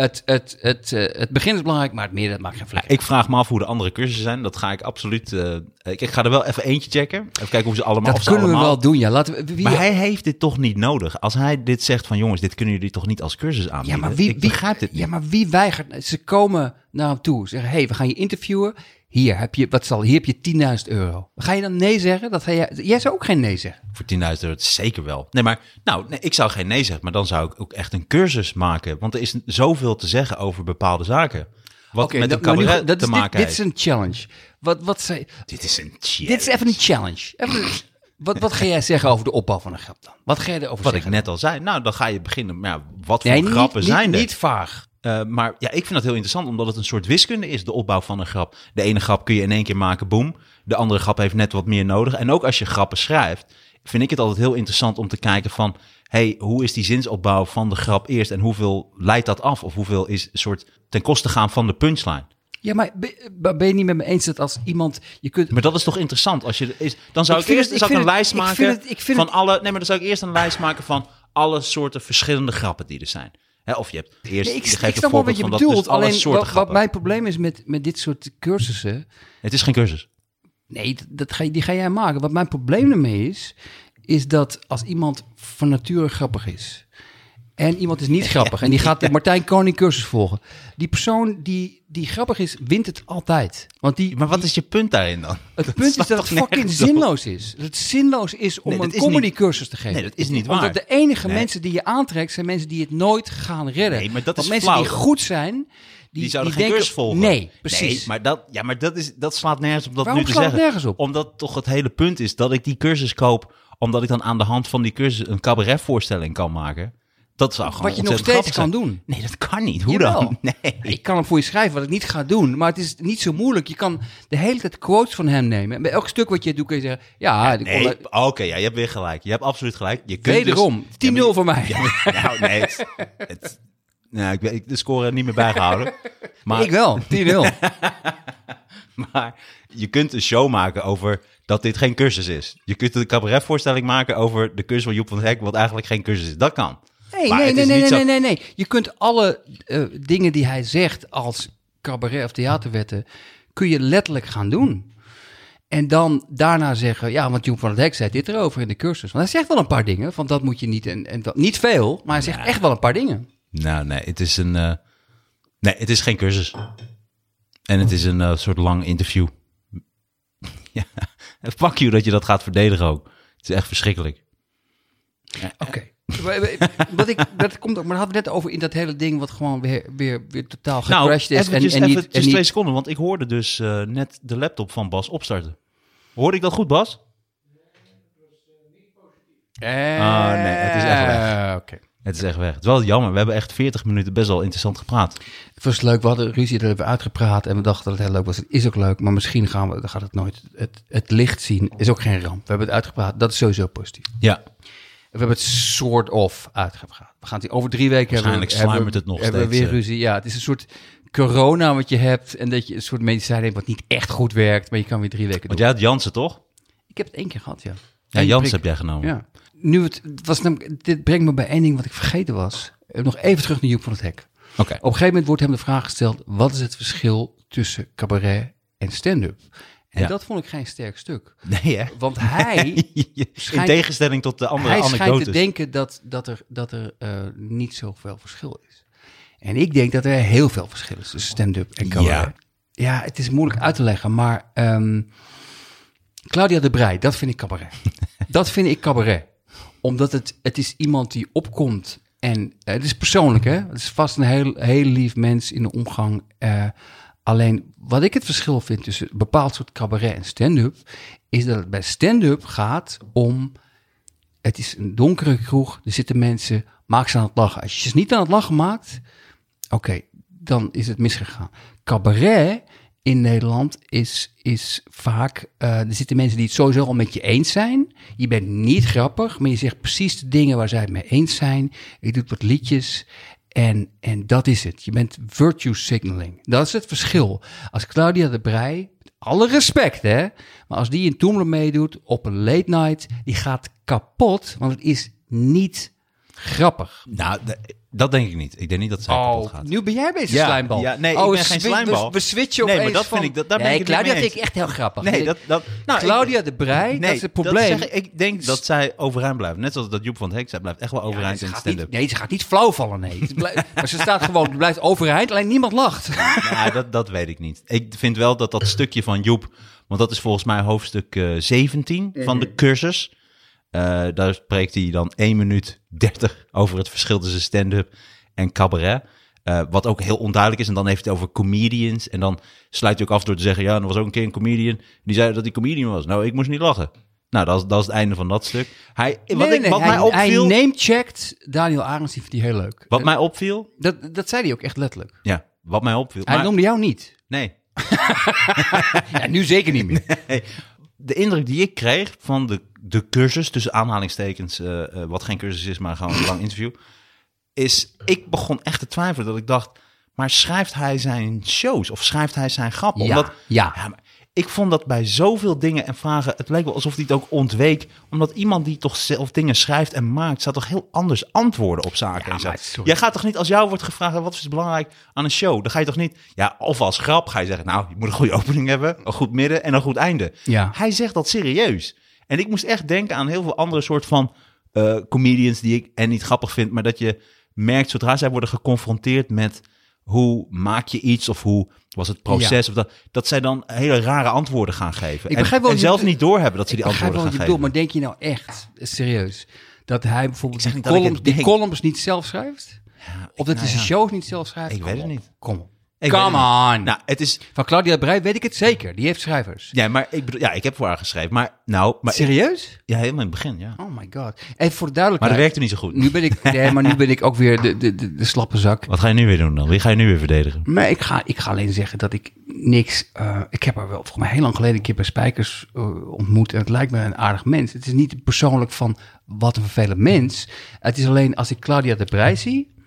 Het, het, het, eh, het begin is belangrijk, maar het midden dat maakt geen vlek. Ik vraag me af hoe de andere cursussen zijn. Dat ga ik absoluut. eh, ik, ik ga er wel even eentje checken. Even kijken hoe ze allemaal. Dat kunnen we wel doen, ja. Laten we, wie, Maar hij heeft dit toch niet nodig. Als hij dit zegt van jongens, dit kunnen jullie toch niet als cursus Ja, aanbieden. maar wie, ik wie, niet. ja, maar wie weigert? Ze komen naar hem toe, zeggen: hey, we gaan je interviewen. Hier heb je, wat zal, hier heb je 10.000 euro. Ga je dan nee zeggen? Dat ga jij, jij zou ook geen nee zeggen. Voor 10.000 euro, zeker wel. Nee, maar nou, nee, ik zou geen nee zeggen, maar dan zou ik ook echt een cursus maken. Want er is zoveel te zeggen over bepaalde zaken. Wat Oké, met dat- een maar nu- cabaret dat te is, dit, maken dit is heeft. een challenge. Wat, wat zei, Dit is een challenge. dit is even een challenge. Even, wat, wat ga jij zeggen over de opbouw van een grap dan? Wat ga je erover Wat ik zeggen? net al zei. Nou, dan ga je beginnen. Maar ja, wat voor Nee, niet- grappen niet, zijn er? Niet vaag. Eh, maar ja, ik vind dat heel interessant, omdat het een soort wiskunde is, de opbouw van een grap. De ene grap kun je in één keer maken, boom. De andere grap heeft net wat meer nodig. En ook als je grappen schrijft, vind ik het altijd heel interessant om te kijken van... hey, hoe is die zinsopbouw van de grap eerst en hoeveel leidt dat af? Of hoeveel is een soort ten koste gaan van de punchline? Ja, maar be- ben je niet met me eens dat als iemand... Je kunt, Maar dat is toch interessant? Als je is, dan zou Ik eerst het- zou ik een lijst ik maken vind het- ik vind van alle... Nee, maar dan zou ik eerst een lijst maken van alle soorten verschillende grappen die er zijn. Hè, of je hebt eerst... Nee, ik, je ik geeft een snap wel wat je van dat bedoelt. dus alle alleen wat, mijn probleem is met, met dit soort cursussen... Het is geen cursus. Nee, dat, ga, die ga jij maken. Wat mijn probleem ermee is, is dat als iemand van nature grappig is en iemand is niet grappig en die gaat de Martijn Koning cursus volgen, die persoon die, die grappig is, wint het altijd. Want die, Maar wat is je punt daarin dan? het punt is dat het fucking op? zinloos is. Dat het zinloos is om Nee, een comedy niet- cursus te geven. Nee, dat is niet Omdat waar. de enige Nee. mensen die je aantrekt zijn mensen die het nooit gaan redden. Nee, maar dat Want is mensen die goed zijn, die, Die zouden die geen denken, cursus volgen. Nee, precies. Nee, maar dat, ja, maar dat, is, dat slaat nergens op dat Waarom nu te zeggen. nergens op? Omdat toch het hele punt is dat ik die cursus koop... omdat ik dan aan de hand van die cursus een cabaretvoorstelling kan maken. Dat zou gewoon Wat je nog steeds kan doen. Nee, dat kan niet. Hoe Jawel. dan? Nee. Ik kan hem voor je schrijven wat ik niet ga doen, maar het is niet zo moeilijk. Je kan de hele tijd quotes van hem nemen. En bij elk stuk wat je doet kun je zeggen, ja, Nee, kon- oké, ja, je hebt weer gelijk. Je hebt absoluut gelijk. Je kunt wederom, dus, 10-0 Ja, maar- voor mij. Ja, nou, nee. Het, het- nou, ik ben ik de score niet meer bijgehouden. Maar, ik wel, 10-0. Maar je kunt een show maken over dat dit geen cursus is. Je kunt een cabaretvoorstelling maken over de cursus van Joep van het Hek, wat eigenlijk geen cursus is. Dat kan. Nee, Maar nee, nee, nee, nee, nee, nee. Je kunt alle eh, dingen die hij zegt als cabaret of theaterwetten, kun je letterlijk gaan doen. En dan daarna zeggen, ja, want Joep van het Hek zei dit erover in de cursus. Want hij zegt wel een paar dingen, van dat moet je niet, en, en dat, niet veel, maar hij zegt echt wel een paar dingen. Nou, nee, het is een. eh, nee, het is geen cursus. En het is een eh, soort lang interview. ja, fuck you dat je dat gaat verdedigen ook. Het is echt verschrikkelijk. Oké. Wat ik, dat komt ook, maar dat hadden we net over in dat hele ding wat gewoon weer, weer, weer totaal Nou, gecrashed is. eventjes, en, en niet, twee niet seconden, want ik hoorde dus eh, net de laptop van Bas opstarten. Hoorde ik dat goed, Bas? Ah, nee, het is echt weg. Eh, Oké. Het is echt weg. Het is wel jammer. We hebben echt 40 minuten best wel interessant gepraat. Het was leuk, we hadden ruzie, dat hebben we uitgepraat en we dachten dat het heel leuk was. Het is ook leuk, maar misschien gaan we, dan gaat het nooit, het, het licht zien is ook geen ramp. We hebben het uitgepraat, dat is sowieso positief. Ja, We hebben het soort of uitgepraat. We gaan het over drie weken Waarschijnlijk hebben, sluimert het nog hebben weer ruzie. Ja, het is een soort corona wat je hebt en dat je een soort medicijn hebt wat niet echt goed werkt, maar je kan weer drie weken want doen. jij had Jansen toch? Ik heb het één keer gehad, ja. Ja, Jansen heb jij genomen. Ja. Nu het, het was namelijk, dit brengt me bij één ding wat ik vergeten was. Eh, Nog even terug naar Joep van het Hek. Oké. Op een gegeven moment wordt hem de vraag gesteld: wat is het verschil tussen cabaret en stand-up? En Ja. dat vond ik geen sterk stuk. Nee, hè? Want hij, In tegenstelling tot de andere hij schijnt te anekdotes. denken dat, dat er, dat er eh, niet zoveel verschil is. En ik denk dat er heel veel verschil is tussen stand-up en cabaret. Ja. het is moeilijk uit te leggen, maar ehm, Claudia de Brij, dat vind ik cabaret. dat vind ik cabaret. Omdat het, het is iemand die opkomt en eh, het is persoonlijk, hè? Het is vast een heel, heel lief mens in de omgang. eh, alleen wat ik het verschil vind tussen een bepaald soort cabaret en stand-up, is dat het bij stand-up gaat om. Het is een donkere kroeg, er zitten mensen, maak ze aan het lachen. Als je ze niet aan het lachen maakt, oké, dan is het misgegaan. Cabaret in Nederland is, is vaak, eh, er zitten mensen die het sowieso al met je eens zijn. Je bent niet grappig, maar je zegt precies de dingen waar zij het mee eens zijn. Je doet wat liedjes en, en dat is het. Je bent virtue signaling. Dat is het verschil. Als Claudia de Brij, met alle respect hè, maar als die in Toemler meedoet op een late night, die gaat kapot, want het is niet grappig. Nou, dat denk ik niet. Ik denk niet dat zij kapot Oh, gaat. nu ben jij bezig Ja, slijmbal. ja, nee, ik oh, ben we geen swi- slijmbal. We, we switchen Nee, maar dat vind ik- dat- daar ben nee, ik het niet Claudia vind ik echt heel grappig. Nee, dat... dat nou, ik- Claudia de Brij, dat is het probleem. zeg ik, ik denk dat zij overeind blijft. Net zoals dat Joep van het Hek, zij blijft echt wel overeind ze in stand-up. nee, ze gaat niet flauw vallen, nee. Blijft- maar ze staat gewoon, blijft overeind, alleen niemand lacht. Nou, dat, dat weet ik niet. Ik vind wel dat dat stukje van Joep, want dat is volgens mij hoofdstuk eh, 17 van Mhm. de cursus. Eh, daar spreekt hij dan 1 minuut 30 over het verschil tussen stand-up en cabaret. Eh, wat ook heel onduidelijk is. En dan heeft hij het over comedians. En dan sluit hij ook af door te zeggen: Ja, er was ook een keer een comedian. Die zei dat hij comedian was. Nou, ik moest niet lachen. Nou, dat is, dat is het einde van dat stuk. Hij, wat Nee, ik, nee, wat hij, mij opviel. Hij name-checkt Daniel Arends, die vindt hij heel leuk. Wat mij opviel. Dat, dat zei hij ook echt letterlijk. Ja, wat mij opviel. Hij maar- noemde jou niet. nee, Ja, nu zeker niet meer. de indruk die ik kreeg van de, de cursus, tussen aanhalingstekens, eh, eh, wat geen cursus is, maar gewoon een lang interview, is ik begon echt te twijfelen dat ik dacht, maar schrijft hij zijn shows of schrijft hij zijn grappen? Ja, Omdat, ja. maar ik vond dat bij zoveel dingen en vragen, het leek wel alsof hij het ook ontweek, omdat iemand die toch zelf dingen schrijft en maakt, zou toch heel anders antwoorden op zaken Ja. Jij gaat toch niet, als jou wordt gevraagd, wat is belangrijk aan een show, dan ga je toch niet, ja, of als grap ga je zeggen, nou, je moet een goede opening hebben, een goed midden en een goed einde. Ja. Hij zegt dat serieus. En ik moest echt denken aan heel veel andere soort van eh, comedians die ik en niet grappig vind, maar dat je merkt zodra zij worden geconfronteerd met hoe maak je iets of hoe was het proces of dat, dat zij dan hele rare antwoorden gaan geven. Ik en, begrijp wel en je zelf niet doorhebben dat ze die Ik begrijp antwoorden gaan geven. maar denk je nou echt, serieus, dat hij bijvoorbeeld die het die columns niet zelf schrijft? Of dat hij nou zijn ja. shows niet zelf schrijft? Ik Kom weet het op, niet. Kom op. Ik Come weet on. Nou, het is Van Claudia Breij weet ik het zeker. Die heeft schrijvers. ja, maar ik bedoel, ja, ik heb voor haar geschreven, maar nou, maar ik- Serieus? ja, helemaal in het begin, ja. Oh my god. En voor de Maar duidelijkheid. dat werkte niet zo goed. Nu ben ik, nee, maar nu ben ik ook weer de, de, de, de slappe zak. Wat ga je nu weer doen dan? Wie ga je nu weer verdedigen? Maar ik ga, ik ga alleen zeggen dat ik niks. eh, ik heb haar wel volgens mij heel lang geleden een keer bij Spijkers eh, ontmoet. En het lijkt me een aardig mens. Het is niet persoonlijk van wat een vervelend mens. Het is alleen als ik Claudia de Brij zie.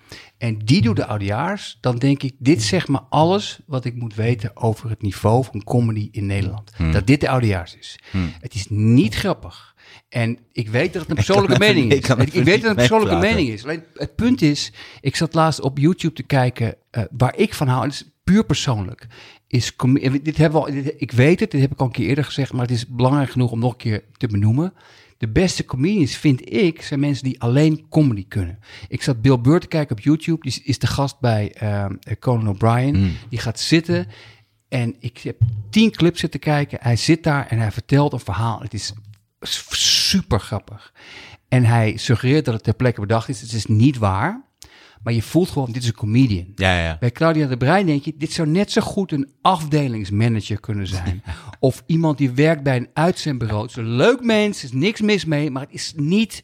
En die doet de oudejaars. Dan denk ik, dit zegt me alles wat ik moet weten over het niveau van comedy in Nederland. Dat dit de oudejaars is. Het is niet grappig. En ik weet dat het een persoonlijke er- mening is. Ik, ik weet dat het een persoonlijke praten. mening is. Alleen het punt is, ik zat laatst op YouTube te kijken eh, waar ik van hou. En het is puur persoonlijk. Is dit hebben we al, dit- ik weet het, dit heb ik al een keer eerder gezegd, maar het is belangrijk genoeg om nog een keer te benoemen. De beste comedians, vind ik, zijn mensen die alleen comedy kunnen. Ik zat Bill Burr te kijken op YouTube. Die is- de gast bij eh, Conan O'Brien. Die gaat zitten en ik heb tien clips zitten kijken. Hij zit daar en hij vertelt een verhaal. Het is super grappig. En hij suggereert dat het ter plekke bedacht is. Het is niet waar. Maar je voelt gewoon, dit is een comedian. Ja, ja. Bij Claudia de Breij denk je, dit zou net zo goed een afdelingsmanager kunnen zijn. Of iemand die werkt bij een uitzendbureau. Het is een leuk mens, er is niks mis mee, maar het is niet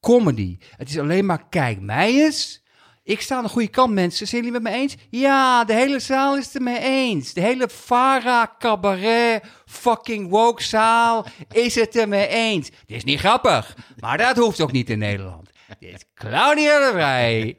comedy. Het is alleen maar, kijk mij eens. Ik sta aan de goede kant, mensen. Zijn jullie het met me eens? Ja, de hele zaal is het mee eens. De hele Vara, cabaret, fucking woke zaal is het er mee eens. Dit is niet grappig, maar dat hoeft ook niet in Nederland. Dit is Claudia de Vrij.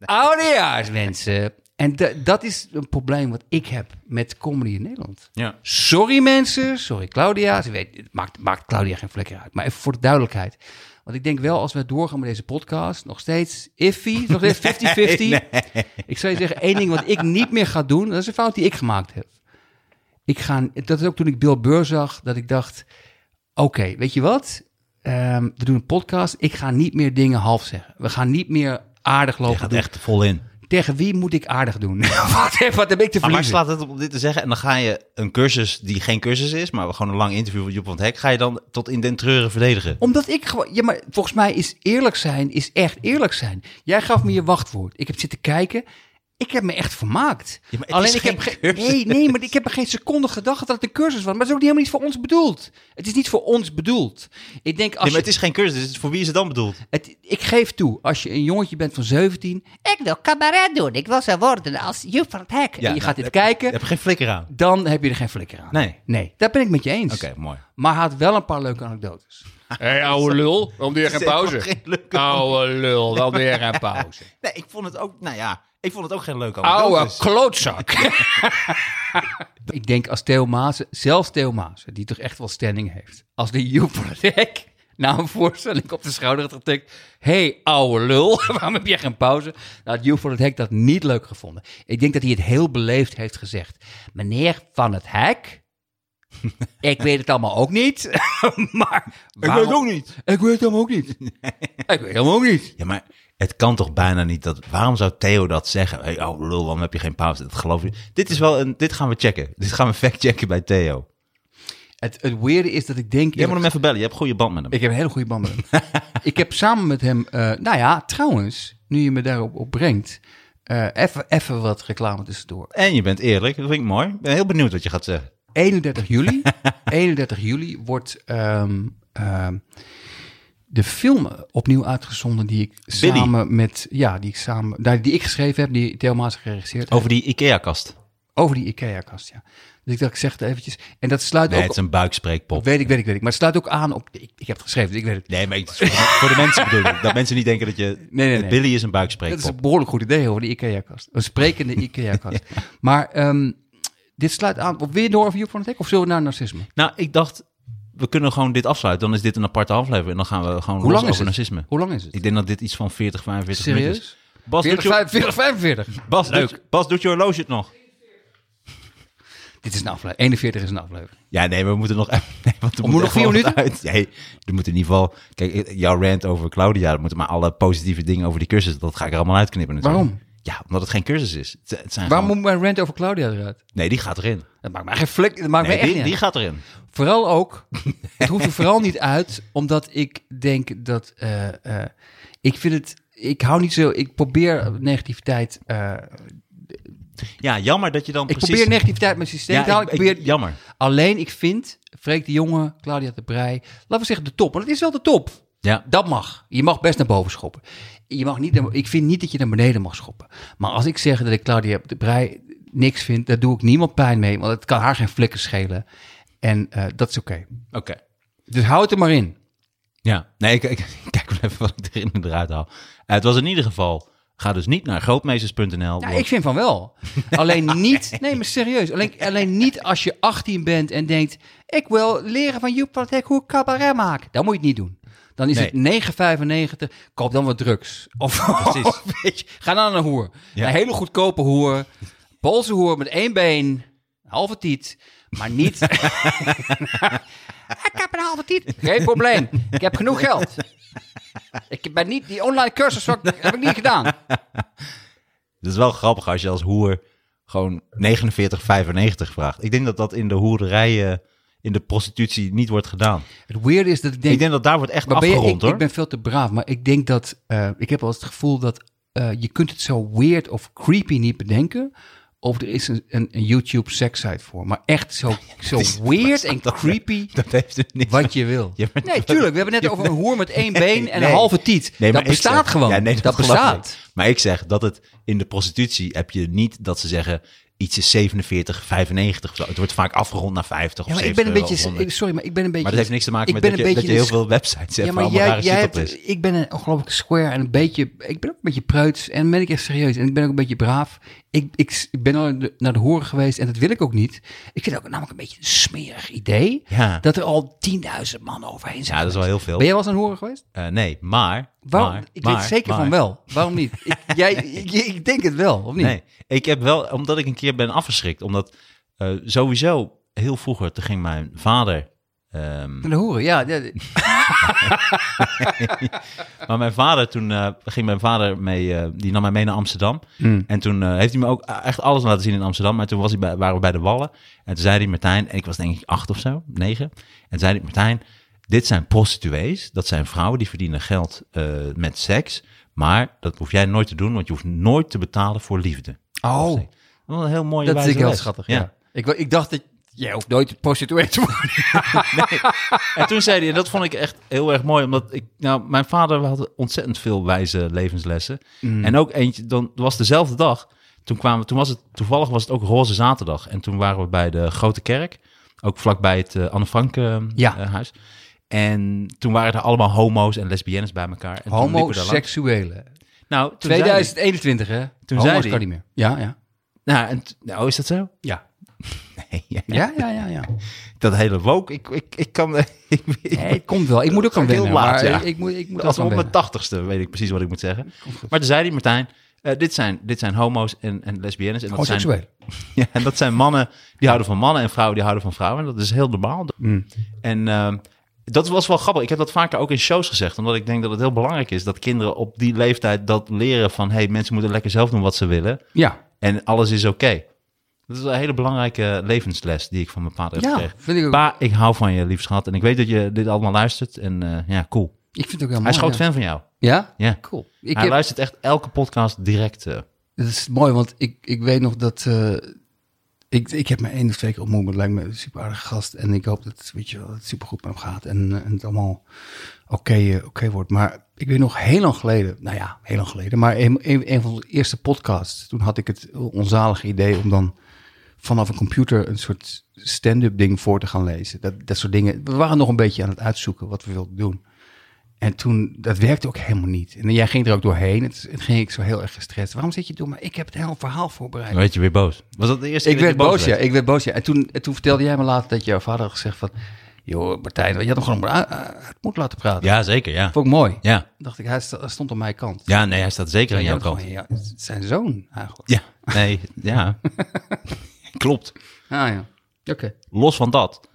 Oudejaars, mensen. En da- dat is een probleem wat ik heb met comedy in Nederland. ja. Sorry mensen, sorry Claudia. Ze weet, het maakt, maakt Claudia geen flikker uit. Maar even voor de duidelijkheid. Want ik denk wel, als we doorgaan met deze podcast, nog steeds iffy, nog steeds 50-50. Ik zou je zeggen, één ding wat ik niet meer ga doen, dat is een fout die ik gemaakt heb. Ik ga, dat is ook toen ik Bill Burr zag, dat ik dacht, oké, weet je wat? Ehm, we doen een podcast, ik ga niet meer dingen half zeggen. We gaan niet meer aardig Je lopen gaat doen. echt vol in. Tegen wie moet ik aardig doen? wat, heb, wat heb ik te Maar verliezen? slaat het op om dit te zeggen? En dan ga je een cursus die geen cursus is, maar gewoon een lang interview van Joep van het Hek, ga je dan tot in den treuren verdedigen. Omdat ik gewoon, ja, maar volgens mij is eerlijk zijn, is echt eerlijk zijn. Jij gaf me je wachtwoord. Ik heb zitten kijken. Ik heb me echt vermaakt. Ja, maar het Alleen is ik geen heb ge- cursus. nee, nee, maar ik heb er geen seconde gedacht dat het een cursus was. Maar het is ook helemaal niet voor ons bedoeld. Het is niet voor ons bedoeld. Ik denk als Nee, maar je, het is geen cursus, dus voor wie is het dan bedoeld? het, ik geef toe, als je een jongetje bent van 17, ik wil cabaret doen. Ik wil zo worden als Joep van het Hek. en je nou, gaat dit heb- kijken, Je hebt geen flikker aan. dan heb je er geen flikker aan. Nee. Nee, daar ben ik met je eens. Oké, mooi. Maar hij had wel een paar leuke anekdotes. Hé, hey, ouwe lul, waarom doe je geen pauze? Geen leuke- Ouwe lul, waarom doe je geen pauze? Nee, ik vond het ook, nou ja, ik vond het ook geen leuke Ouwe anekdotes. klootzak. ik denk als Theo Maassen, zelfs Theo Maassen, die toch echt wel standing heeft. Als de Joep van het Hek na een voorstelling op de schouder had getikt. Hé, hey, ouwe lul, waarom heb jij geen pauze? Nou, had Joep van het Hek dat niet leuk gevonden. Ik denk dat hij het heel beleefd heeft gezegd. Meneer van het Hek, ik weet het allemaal ook niet. maar waarom- ook niet. Ik weet het helemaal ook niet. Ik weet helemaal ook niet. Ja, maar het kan toch bijna niet dat... Waarom zou Theo dat zeggen? Hey, oh lul, waarom heb je geen pauze? Dat geloof je. Dit is wel een... Dit gaan we checken. Dit gaan we fact-checken bij Theo. Het, het weirde is dat ik denk... Jij moet hem even bellen. Je hebt een goede band met hem. Ik heb een hele goede band met hem. ik heb samen met hem... eh, nou ja, trouwens, nu je me daarop op brengt... eh, even even wat reclame tussendoor. En je bent eerlijk. Dat vind ik mooi. Ik ben heel benieuwd wat je gaat zeggen. 31 juli. 31 juli wordt ehm, ehm, de film opnieuw uitgezonden die ik Billy. samen met... Ja, die ik samen... Die ik geschreven heb, die Theo geregisseerd heeft. Over die IKEA-kast. Over die IKEA-kast, ja. Dus ik dacht, ik zeg het eventjes. En dat sluit Nee, ook... het is een buikspreekpop. Weet ik, weet ik, weet ik. Maar het sluit ook aan op... Ik, ik heb het geschreven, dus ik weet het. Nee, maar voor, de, mensen bedoel ik. Dat mensen niet denken dat je... nee, nee. Billy is een Dat is buikspreekpop. een behoorlijk goed idee over de IKEA-kast. Een sprekende IKEA-kast. Maar ehm, dit sluit aan op weer door over Joep van het Hek? Of zullen we naar narcisme? Nou, ik dacht... We kunnen gewoon dit afsluiten. Dan is dit een aparte aflevering. En dan gaan we gewoon Hoe lang is over het? narcisme. Hoe lang is het? Ik denk dat dit iets van 40, 45 minuten is. Serieus? Bas, 40, doet je, 45, 45. Bas, Leuk. Doet, Bas, doet je horloge het nog? Dit is een aflevering. 41 is een aflevering. Ja, nee, we moeten nog. Nee, want We moeten nog vier wat Uit. Nee, er moet in ieder geval... Kijk, jouw rant over Claudia, er moeten maar alle positieve dingen over die cursus, dat ga ik er allemaal uitknippen natuurlijk. Waarom? Ja, omdat het geen cursus is. Het, het zijn Waarom gewoon- moet mijn rant over Claudia eruit? Nee, die gaat erin. Dat maakt mij geen flik. Dat maakt Nee, mij echt die, die gaat erin. Vooral ook, het hoeft er vooral niet uit, omdat ik denk dat, eh, eh, ik vind het, ik hou niet zo, ik probeer negativiteit, eh, Ja, jammer dat je dan ik precies... probeer negativiteit met systeem ja, te halen. ik- Ik, ik- probeer, jammer. Alleen ik vind, Freek de Jonge, Claudia de Brij, laten we zeggen de top. Want het is wel de top. Ja, Dat mag. Je mag best naar boven schoppen. Je mag niet, ik vind niet dat je naar beneden mag schoppen. Maar als ik zeg dat ik Claudia de Brij niks vind, daar doe ik niemand pijn mee. Want het kan haar geen flikken schelen. En eh, dat is oké. oké. Dus houd het er maar in. Ja, nee, ik, ik kijk wel even wat ik erin en eruit haal. Eh, het was in ieder geval... Ga dus niet naar grootmeesters.nl. Ja, ik vind van wel. Alleen niet, nee, maar serieus. Alleen, alleen niet als je 18 bent en denkt: ik wil leren van Joep van Hek hoe ik cabaret maak. Dan moet je het niet doen. Dan is Nee. het 9,95. Koop dan wat drugs. Of, Precies. of je, ga dan naar een hoer. Ja. Een hele goedkope hoer. Poolse hoer met één been. Een halve tiet. Maar niet. ik heb een halve tiet. Geen probleem. Ik heb genoeg geld. Ik ben niet, die online cursus wat- heb ik niet gedaan. Het is wel grappig als je als hoer gewoon 49,95 vraagt. Ik denk dat dat in de hoerderij... in de prostitutie niet wordt gedaan. Het weird is dat ik denk... ik denk dat daar wordt echt maar ben je- afgerond ik, hoor. ik ben veel te braaf, maar ik denk dat... eh, ik heb wel het gevoel dat eh, je kunt het zo weird of creepy niet bedenken... of er is een, een, een YouTube sekssite voor. Maar echt zo, zo weird en creepy Dat heeft het niet. wat je wil. Ja, nee, tuurlijk. We hebben net over een hoer met één been en nee. een halve tiet. Dat bestaat zeg- gewoon. Ja, nee, dat geloof bestaat. Maar ik zeg dat het in de prostitutie heb je niet dat ze zeggen iets is 47, 95 of zo. Het wordt vaak afgerond naar 50 Ja, of ik ben 70 een beetje... 100. Sorry, maar ik ben een beetje... Maar dat heeft niks te maken met dat je, dat je heel de- veel websites hebt Ja, waar maar allemaal jij, hebt, is. ik ben een ongelooflijk square en een beetje, ik ben ook een beetje preuts en ben ik echt serieus. En ik ben ook een beetje braaf. Ik, ik, ben al naar de- horen geweest en dat wil ik ook niet. Ik vind het ook namelijk een beetje een smerig idee. Ja. Dat er al 10.000 man overheen zijn. Ja, dat is wel heel veel. Ben jij wel eens aan horen geweest? Eh, nee, maar... Waarom? maar, ik maar, weet zeker maar- van wel. Waarom niet? Ik, jij, ik, ik denk het wel, of niet? Nee, ik heb wel, omdat ik een keer ben afgeschrikt. Omdat eh, sowieso heel vroeger, toen ging mijn vader... ehm, de horen, ja. maar mijn vader, toen eh, ging mijn vader mee, eh, die nam mij mee naar Amsterdam. Mm. En toen eh, heeft hij me ook echt alles laten zien in Amsterdam. Maar toen was hij bij, waren we bij de Wallen. En toen zei hij, Martijn, en ik was denk ik acht of zo, negen. En toen zei hij, Martijn, dit zijn prostituees. Dat zijn vrouwen die verdienen geld eh, met seks. Maar dat hoef jij nooit te doen, want je hoeft nooit te betalen voor liefde. Oh, Dat was een heel mooie dat is heel schattig, ja. Ik, ik dacht dat jij hoeft nooit prostituee te worden. En toen zei hij, en dat vond ik echt heel erg mooi, omdat ik, nou, mijn vader had ontzettend veel wijze levenslessen. Mm. En ook eentje, dan was dezelfde dag, toen kwamen, toen was het, toevallig was het ook Roze Zaterdag. En toen waren we bij de Grote Kerk, ook vlakbij het eh, Anne Frank eh, Ja. eh, huis. En toen waren er allemaal homo's en lesbiennes bij elkaar. En. Homoseksuele. Nou, toen zei hij- 2021, hè? Toen Homo's zei hij- kan niet meer. Ja, ja. nou, en, nou, is dat zo? Ja. Nee, ja, Ja, ja, ja, ja. Dat hele woke, ik, ik, ik kan... Ik, ik, Nee, het komt wel. Ik moet ook aan Heel wennen. laat, maar ja. ik, moet, ik moet Als op mijn tachtigste weet ik precies wat ik moet zeggen. Maar toen zei hij, Martijn, eh, dit, zijn, dit zijn homo's en, en lesbiennes. En dat, zijn, Homoseksueel. ja, en dat zijn mannen die houden van mannen en vrouwen die houden van vrouwen. En dat is heel normaal. Mm. En ehm, dat was wel grappig. Ik heb dat vaker ook in shows gezegd. Omdat ik denk dat het heel belangrijk is dat kinderen op die leeftijd dat leren van... hey, mensen moeten lekker zelf doen wat ze willen. Ja, En alles is oké. Dat is een hele belangrijke levensles die ik van mijn vader heb ja gekregen. vind ik ook. Pa, ik hou van je, lief schat. En ik weet dat je dit allemaal luistert. En eh, ja, cool. ik vind het ook heel mooi. Hij is groot ja. fan van jou. Ja? Ja. Cool. Ik Hij heb, luistert echt elke podcast direct. eh. dat is mooi, want ik, ik weet nog dat... eh, ik, ik heb me één of twee keer ontmoet, het lijkt me een super aardige gast. En ik hoop dat, weet je dat het super goed met hem gaat. En, en het allemaal oké oké wordt. Maar ik weet nog heel lang geleden, nou ja, heel lang geleden. Maar een, een, een van onze eerste podcasts, toen had ik het onzalige idee om dan vanaf een computer een soort stand-up ding voor te gaan lezen. Dat, dat soort dingen. We waren nog een beetje aan het uitzoeken wat we wilden doen. En toen, dat werkte ook helemaal niet. En jij ging er ook doorheen. Het, het ging ik zo heel erg gestrest. Waarom zit je door? Maar ik heb het hele verhaal voorbereid. Dan werd je weer boos. Was dat de eerste Ik keer werd dat je boos, ja. werd? Ik werd boos, ja. En toen, en toen vertelde jij me later dat jouw vader had gezegd van... joh, Martijn, je had hem gewoon uit, uit moet laten praten. Ja, zeker, ja. Vond ik mooi. Ja. dacht ik, hij st- stond aan mijn kant. Ja, nee, hij staat zeker aan jouw kant. gewoon- ja, zijn zoon eigenlijk. Ja, nee, ja. Klopt. Ah ja, oké. Los van dat,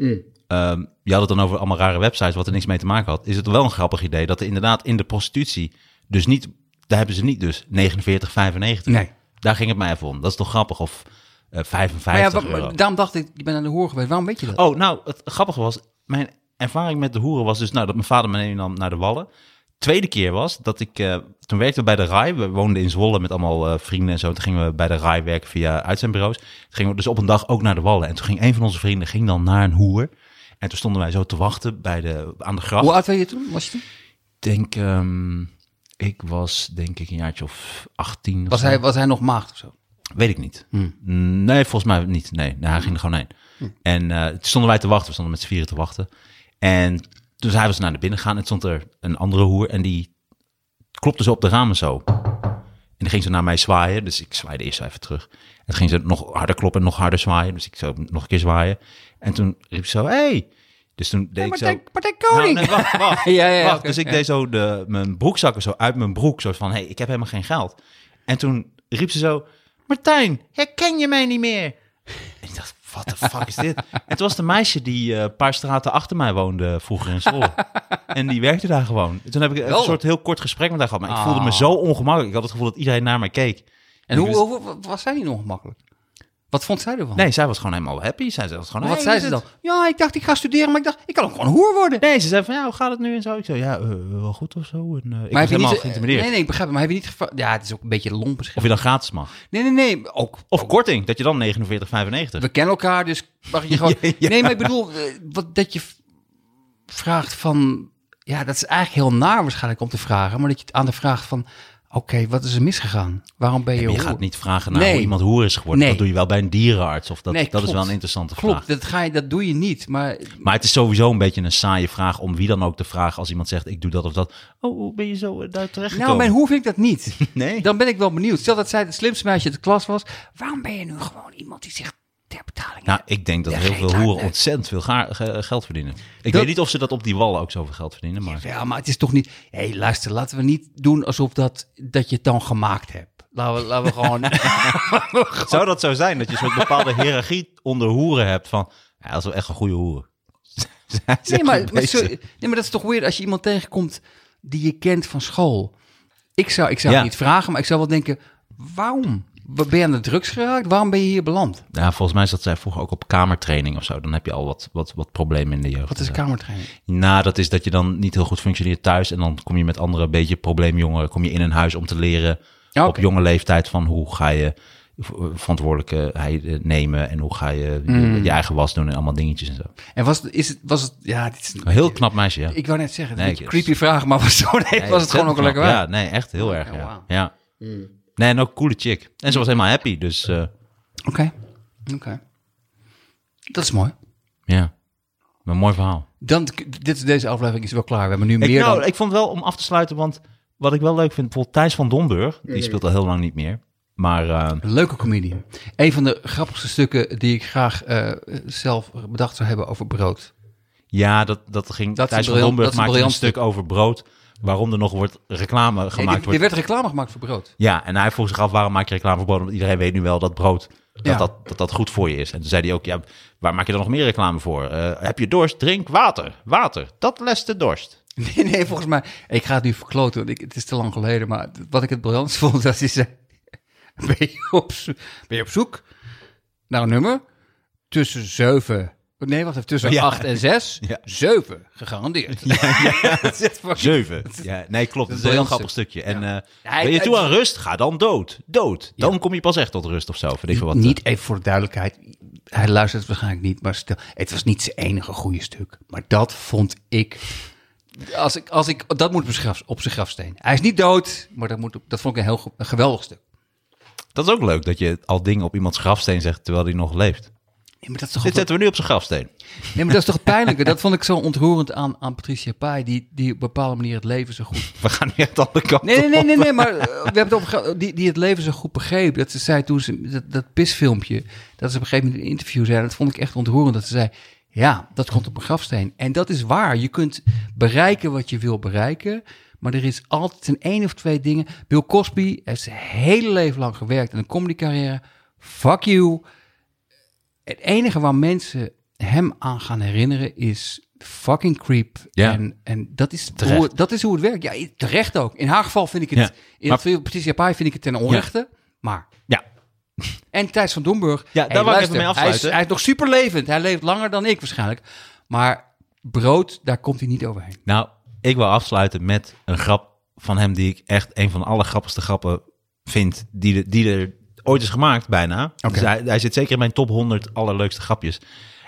ehm, je had het dan over allemaal rare websites wat er niks mee te maken had. Is het wel een grappig idee dat er inderdaad in de prostitutie, dus niet, daar hebben ze niet dus 49, 95. Nee. Daar ging het mij even om. Dat is toch grappig? Of eh 55 Maar ja, euro. daarom dacht ik, je bent aan de hoor geweest. Waarom weet je dat? Oh, nou, het grappige was, mijn ervaring met de hoeren was dus, nou, dat mijn vader me meenam naar de Wallen. Tweede keer was dat ik, eh, toen werkte we bij de RAI. We woonden in Zwolle met allemaal eh, vrienden en zo. Toen gingen we bij de RAI werken via uitzendbureaus. Toen gingen we dus op een dag ook naar de Wallen. En toen ging een van onze vrienden ging dan naar een hoer. En toen stonden wij zo te wachten bij de, aan de gracht. Hoe oud was je toen? Was je toen? Denk, ehm, ik was denk ik een jaartje of 18 of Was zo. hij, was hij nog maagd of zo? Weet ik niet. Hmm. Nee, volgens mij niet. Nee, nee hij ging er gewoon heen. En eh, toen stonden wij te wachten. We stonden met z'n vieren te wachten. En toen zijn we ze naar de binnen gegaan. En stond er een andere hoer. En die klopte zo op de ramen zo. En die ging ze naar mij zwaaien. Dus ik zwaaide eerst even terug. En toen ging ze nog harder kloppen en nog harder zwaaien. Dus ik zou nog een keer zwaaien. En toen riep ze zo, hey. Dus toen deed ik zo... Martijn, Martijn Nou, Koning! nee, wacht, wacht. Ja, ja, wacht. dus ik ja. deed zo de, mijn broekzakken zo uit mijn broek. Zo van, hé, hey, ik heb helemaal geen geld. En toen riep ze zo, Martijn, herken je mij niet meer? En ik dacht, wat de fuck is dit? Toen was het een meisje die eh, een paar straten achter mij woonde vroeger in Zwolle. en die werkte daar gewoon. En toen heb ik een Wel. soort heel kort gesprek met haar gehad. Maar ik Ah. voelde me zo ongemakkelijk. Ik had het gevoel dat iedereen naar mij keek. En hoe, wist- hoe was zij niet ongemakkelijk? Wat vond zij ervan? Nee, zij was gewoon helemaal happy. Zij was gewoon, wat hey, zei ze dan? Ja, ik dacht ik ga studeren, maar ik dacht ik kan ook gewoon hoer worden. Nee, ze zei van, ja, hoe gaat het nu en zo? Ik zei, ja, eh, wel goed of zo. En, eh, ik maar was heb je helemaal niet, geïntimideerd. Nee, nee, ik begrijp het. Maar heb je niet gevraagd? Ja, het is ook een beetje lomp misschien. Of je dan gratis mag. Nee, nee, nee. Ook, Of korting, dat je dan 49,95. we kennen elkaar, dus mag je gewoon... Ja, ja. Nee, maar ik bedoel, eh, wat, dat je vraagt van... Ja, dat is eigenlijk heel naar waarschijnlijk om te vragen. Maar dat je aan de vraag van... Oké, wat is er misgegaan? Waarom ben je Je gaat niet vragen naar Nee. hoe iemand hoer is geworden. Nee. Dat doe je wel bij een dierenarts. Of dat, Nee, dat is klopt. wel een interessante Klopt, vraag. dat, ga je, dat doe je niet. Maar Maar het is sowieso een beetje een saaie vraag om wie dan ook te vragen als iemand zegt ik doe dat of dat. Oh, hoe ben je zo eh, daar terecht nou, mijn hoe vind ik dat niet. Nee. Dan ben ik wel benieuwd. Stel dat zij het slimste meisje uit de klas was. Waarom ben je nu gewoon iemand die zegt betaling? Nou, ik denk dat Ja, heel veel hoeren ontzettend veel ga- ge- geld verdienen. Ik Dat- weet niet of ze dat op die wallen ook zoveel geld verdienen, maar... Ja, maar het is toch niet... Hé, hey, luister, laten we niet doen alsof dat, dat je het dan gemaakt hebt. Laten we, laten we gewoon... Zou dat zo zijn, dat je zo'n bepaalde hiërarchie onder hoeren hebt van... Ja, dat is wel echt een goede hoer. Nee, maar, zo- nee, maar dat is toch weird als je iemand tegenkomt die je kent van school. Ik zou, ik zou Ja. het niet vragen, maar ik zou wel denken... Waarom? Ben je aan de drugs geraakt? Waarom ben je hier beland? Ja, volgens mij zat zij vroeger ook op kamertraining of zo. Dan heb je al wat, wat, wat problemen in de jeugd. Wat is een kamertraining? Nou, dat is dat je dan niet heel goed functioneert thuis. En dan kom je met andere beetje probleemjongeren. Kom je in een huis om te leren op jonge leeftijd van hoe ga je verantwoordelijkheid nemen. En hoe ga je je- Mm. je eigen was doen en allemaal dingetjes en zo. En was het, is het, was het, ja, dit is een Een heel knap meisje, ja. Ik wou net zeggen, Nee, een creepy vraag, maar was, zo, nee, Nee, was het gewoon ook lekker waar. Ja, nee, echt heel erg, ja, ja. ja. Nee, en ook een coole chick. En ze was helemaal happy, dus eh, Oké, oké. Dat is mooi. ja. Een mooi verhaal. Dan, dit, deze aflevering is wel klaar. We hebben nu Ik, meer nou, dan... ik vond wel om af te sluiten, want wat ik wel leuk vind, bijvoorbeeld Thijs van Domburg, die speelt al heel lang niet meer. Maar eh, Een leuke comedian. Een van de grappigste stukken die ik graag eh, zelf bedacht zou hebben over brood. ja, dat, dat ging. Dat is Thijs een van briljant- Domburg dat is een maakte een briljant stuk over brood, waarom er nog wordt reclame gemaakt wordt. er werd reclame gemaakt voor brood. Ja, en hij vroeg zich af, waarom maak je reclame voor brood? Want iedereen weet nu wel dat brood, dat, Ja. dat, dat, dat goed voor je is. En toen zei hij ook, ja, waar maak je dan nog meer reclame voor? Eh, heb je dorst? Drink water. Water, dat lest de dorst. Nee, nee, volgens mij... Ik ga het nu verkloten, want ik, het is te lang geleden. Maar wat ik het briljantst vond, dat hij zei... Ben je op, ben je op zoek naar een nummer tussen zeven... Nee, wacht even, tussen Ja. acht en zes. Ja. Zeven, gegarandeerd. Dat is echt fucking- Zeven. Ja, nee, klopt. Het is een heel grappig stukje. En eh, Hij- ben je toe aan rust? Ga dan dood. Dood. Dan kom je pas echt tot rust of zo. Vind ik wat. eh. Niet even voor de duidelijkheid. Hij luistert waarschijnlijk niet, maar stel, het was niet zijn enige goede stuk. Maar dat vond ik. Als ik, als ik dat moet op zijn, graf, op zijn grafsteen. Hij is niet dood, maar dat, moet, dat vond ik een heel een geweldig stuk. Dat is ook leuk dat je al dingen op iemands grafsteen zegt terwijl hij nog leeft. Nee, maar dat is toch, Dit zetten we nu op zijn grafsteen. nee, maar dat is toch het pijnlijke. Dat vond ik zo ontroerend aan, aan Patricia Pai, die, die op een bepaalde manier het leven zo goed We gaan nu echt de andere kant Nee, nee, nee, nee, nee maar eh, we hebben het over die, die het leven zo goed begreep. Dat ze zei toen ze dat, dat pisfilmpje, dat ze op een gegeven moment in een interview zei, dat vond ik echt ontroerend, dat ze zei, ja, dat komt op mijn grafsteen. En dat is waar. Je kunt bereiken wat je wil bereiken, maar er is altijd een één of twee dingen. Bill Cosby heeft zijn hele leven lang gewerkt in een comedycarrière. Fuck you. Het enige waar mensen hem aan gaan herinneren is fucking creep. Ja. En, en dat, is Terecht. hoe, dat is hoe het werkt. Ja, terecht ook. In haar geval vind ik het, Ja. in Maar- het Patricia Pai vind ik het ten onrechte. Maar, Ja. en Thijs van Domburg. Ja, daar wou ik even mee hij is, afsluiten. hij is nog super levend. Hij leeft langer dan ik waarschijnlijk. Maar brood, daar komt hij niet overheen. Nou, ik wil afsluiten met een grap van hem die ik echt een van de allergrappigste grappen vind die, de, die er ooit is gemaakt bijna. Dus hij, hij zit zeker in mijn top 100 allerleukste grapjes.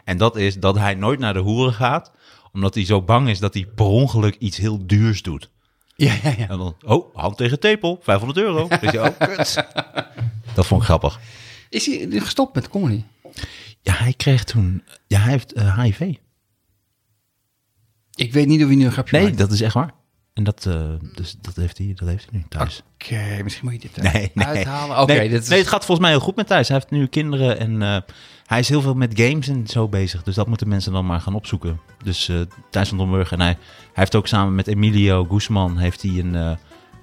En dat is dat hij nooit naar de hoeren gaat, omdat hij zo bang is dat hij per ongeluk iets heel duurs doet. Ja, ja, ja. En dan, oh, hand tegen tepel, 500 euro. Je, oh, kut. Dat vond ik grappig. Is hij gestopt met comedy? Ja, hij kreeg toen, ja, hij heeft eh, HIV. Ik weet niet of hij nu een grapje Nee, maakt. dat is echt waar. En dat, eh, dus dat, heeft hij, dat heeft hij nu thuis. Oké, misschien moet je dit eh, Nee, nee. uithalen. Oké, nee, dit is... nee, het gaat volgens mij heel goed met Thijs. Hij heeft nu kinderen en eh, hij is heel veel met games en zo bezig. Dus dat moeten mensen dan maar gaan opzoeken. Dus Thijs van Domburg. En hij, hij heeft ook samen met Emilio Guzman heeft hij een, eh,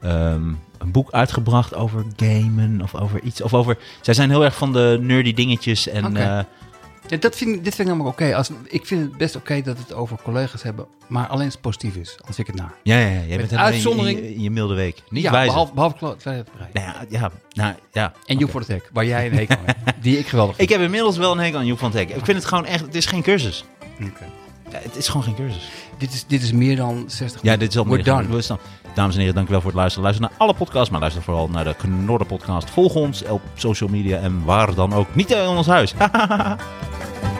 ehm, een boek uitgebracht over gamen of over iets. Of over, zij zijn heel erg van de nerdy dingetjes. En. Ja, dat vind, dit vind ik namelijk oké. Als Ik vind het best oké dat we het over collega's hebben, maar alleen als het positief is. Als ik het na. Ja, ja, ja. Jij bent helemaal in je- uitzondering- in je, in je milde week. Niet ja, wijzen. behalve, behalve. Nou ja, ja, nou, ja. En Joep voor het Hek, waar jij een hekel aan hebt. Die ik geweldig Ik heb inmiddels wel een hekel aan Joep van Hek. Ik vind het gewoon echt, het is geen cursus. Oké. Ja, het is gewoon geen cursus. Dit, is, dit is meer dan 60 Ja, dit is al meer staan- Dames en heren, dank u wel voor het luisteren. Luister naar alle podcasts, maar luister vooral naar de Knorren podcast. Volg ons op social media en waar dan ook. Niet in ons huis.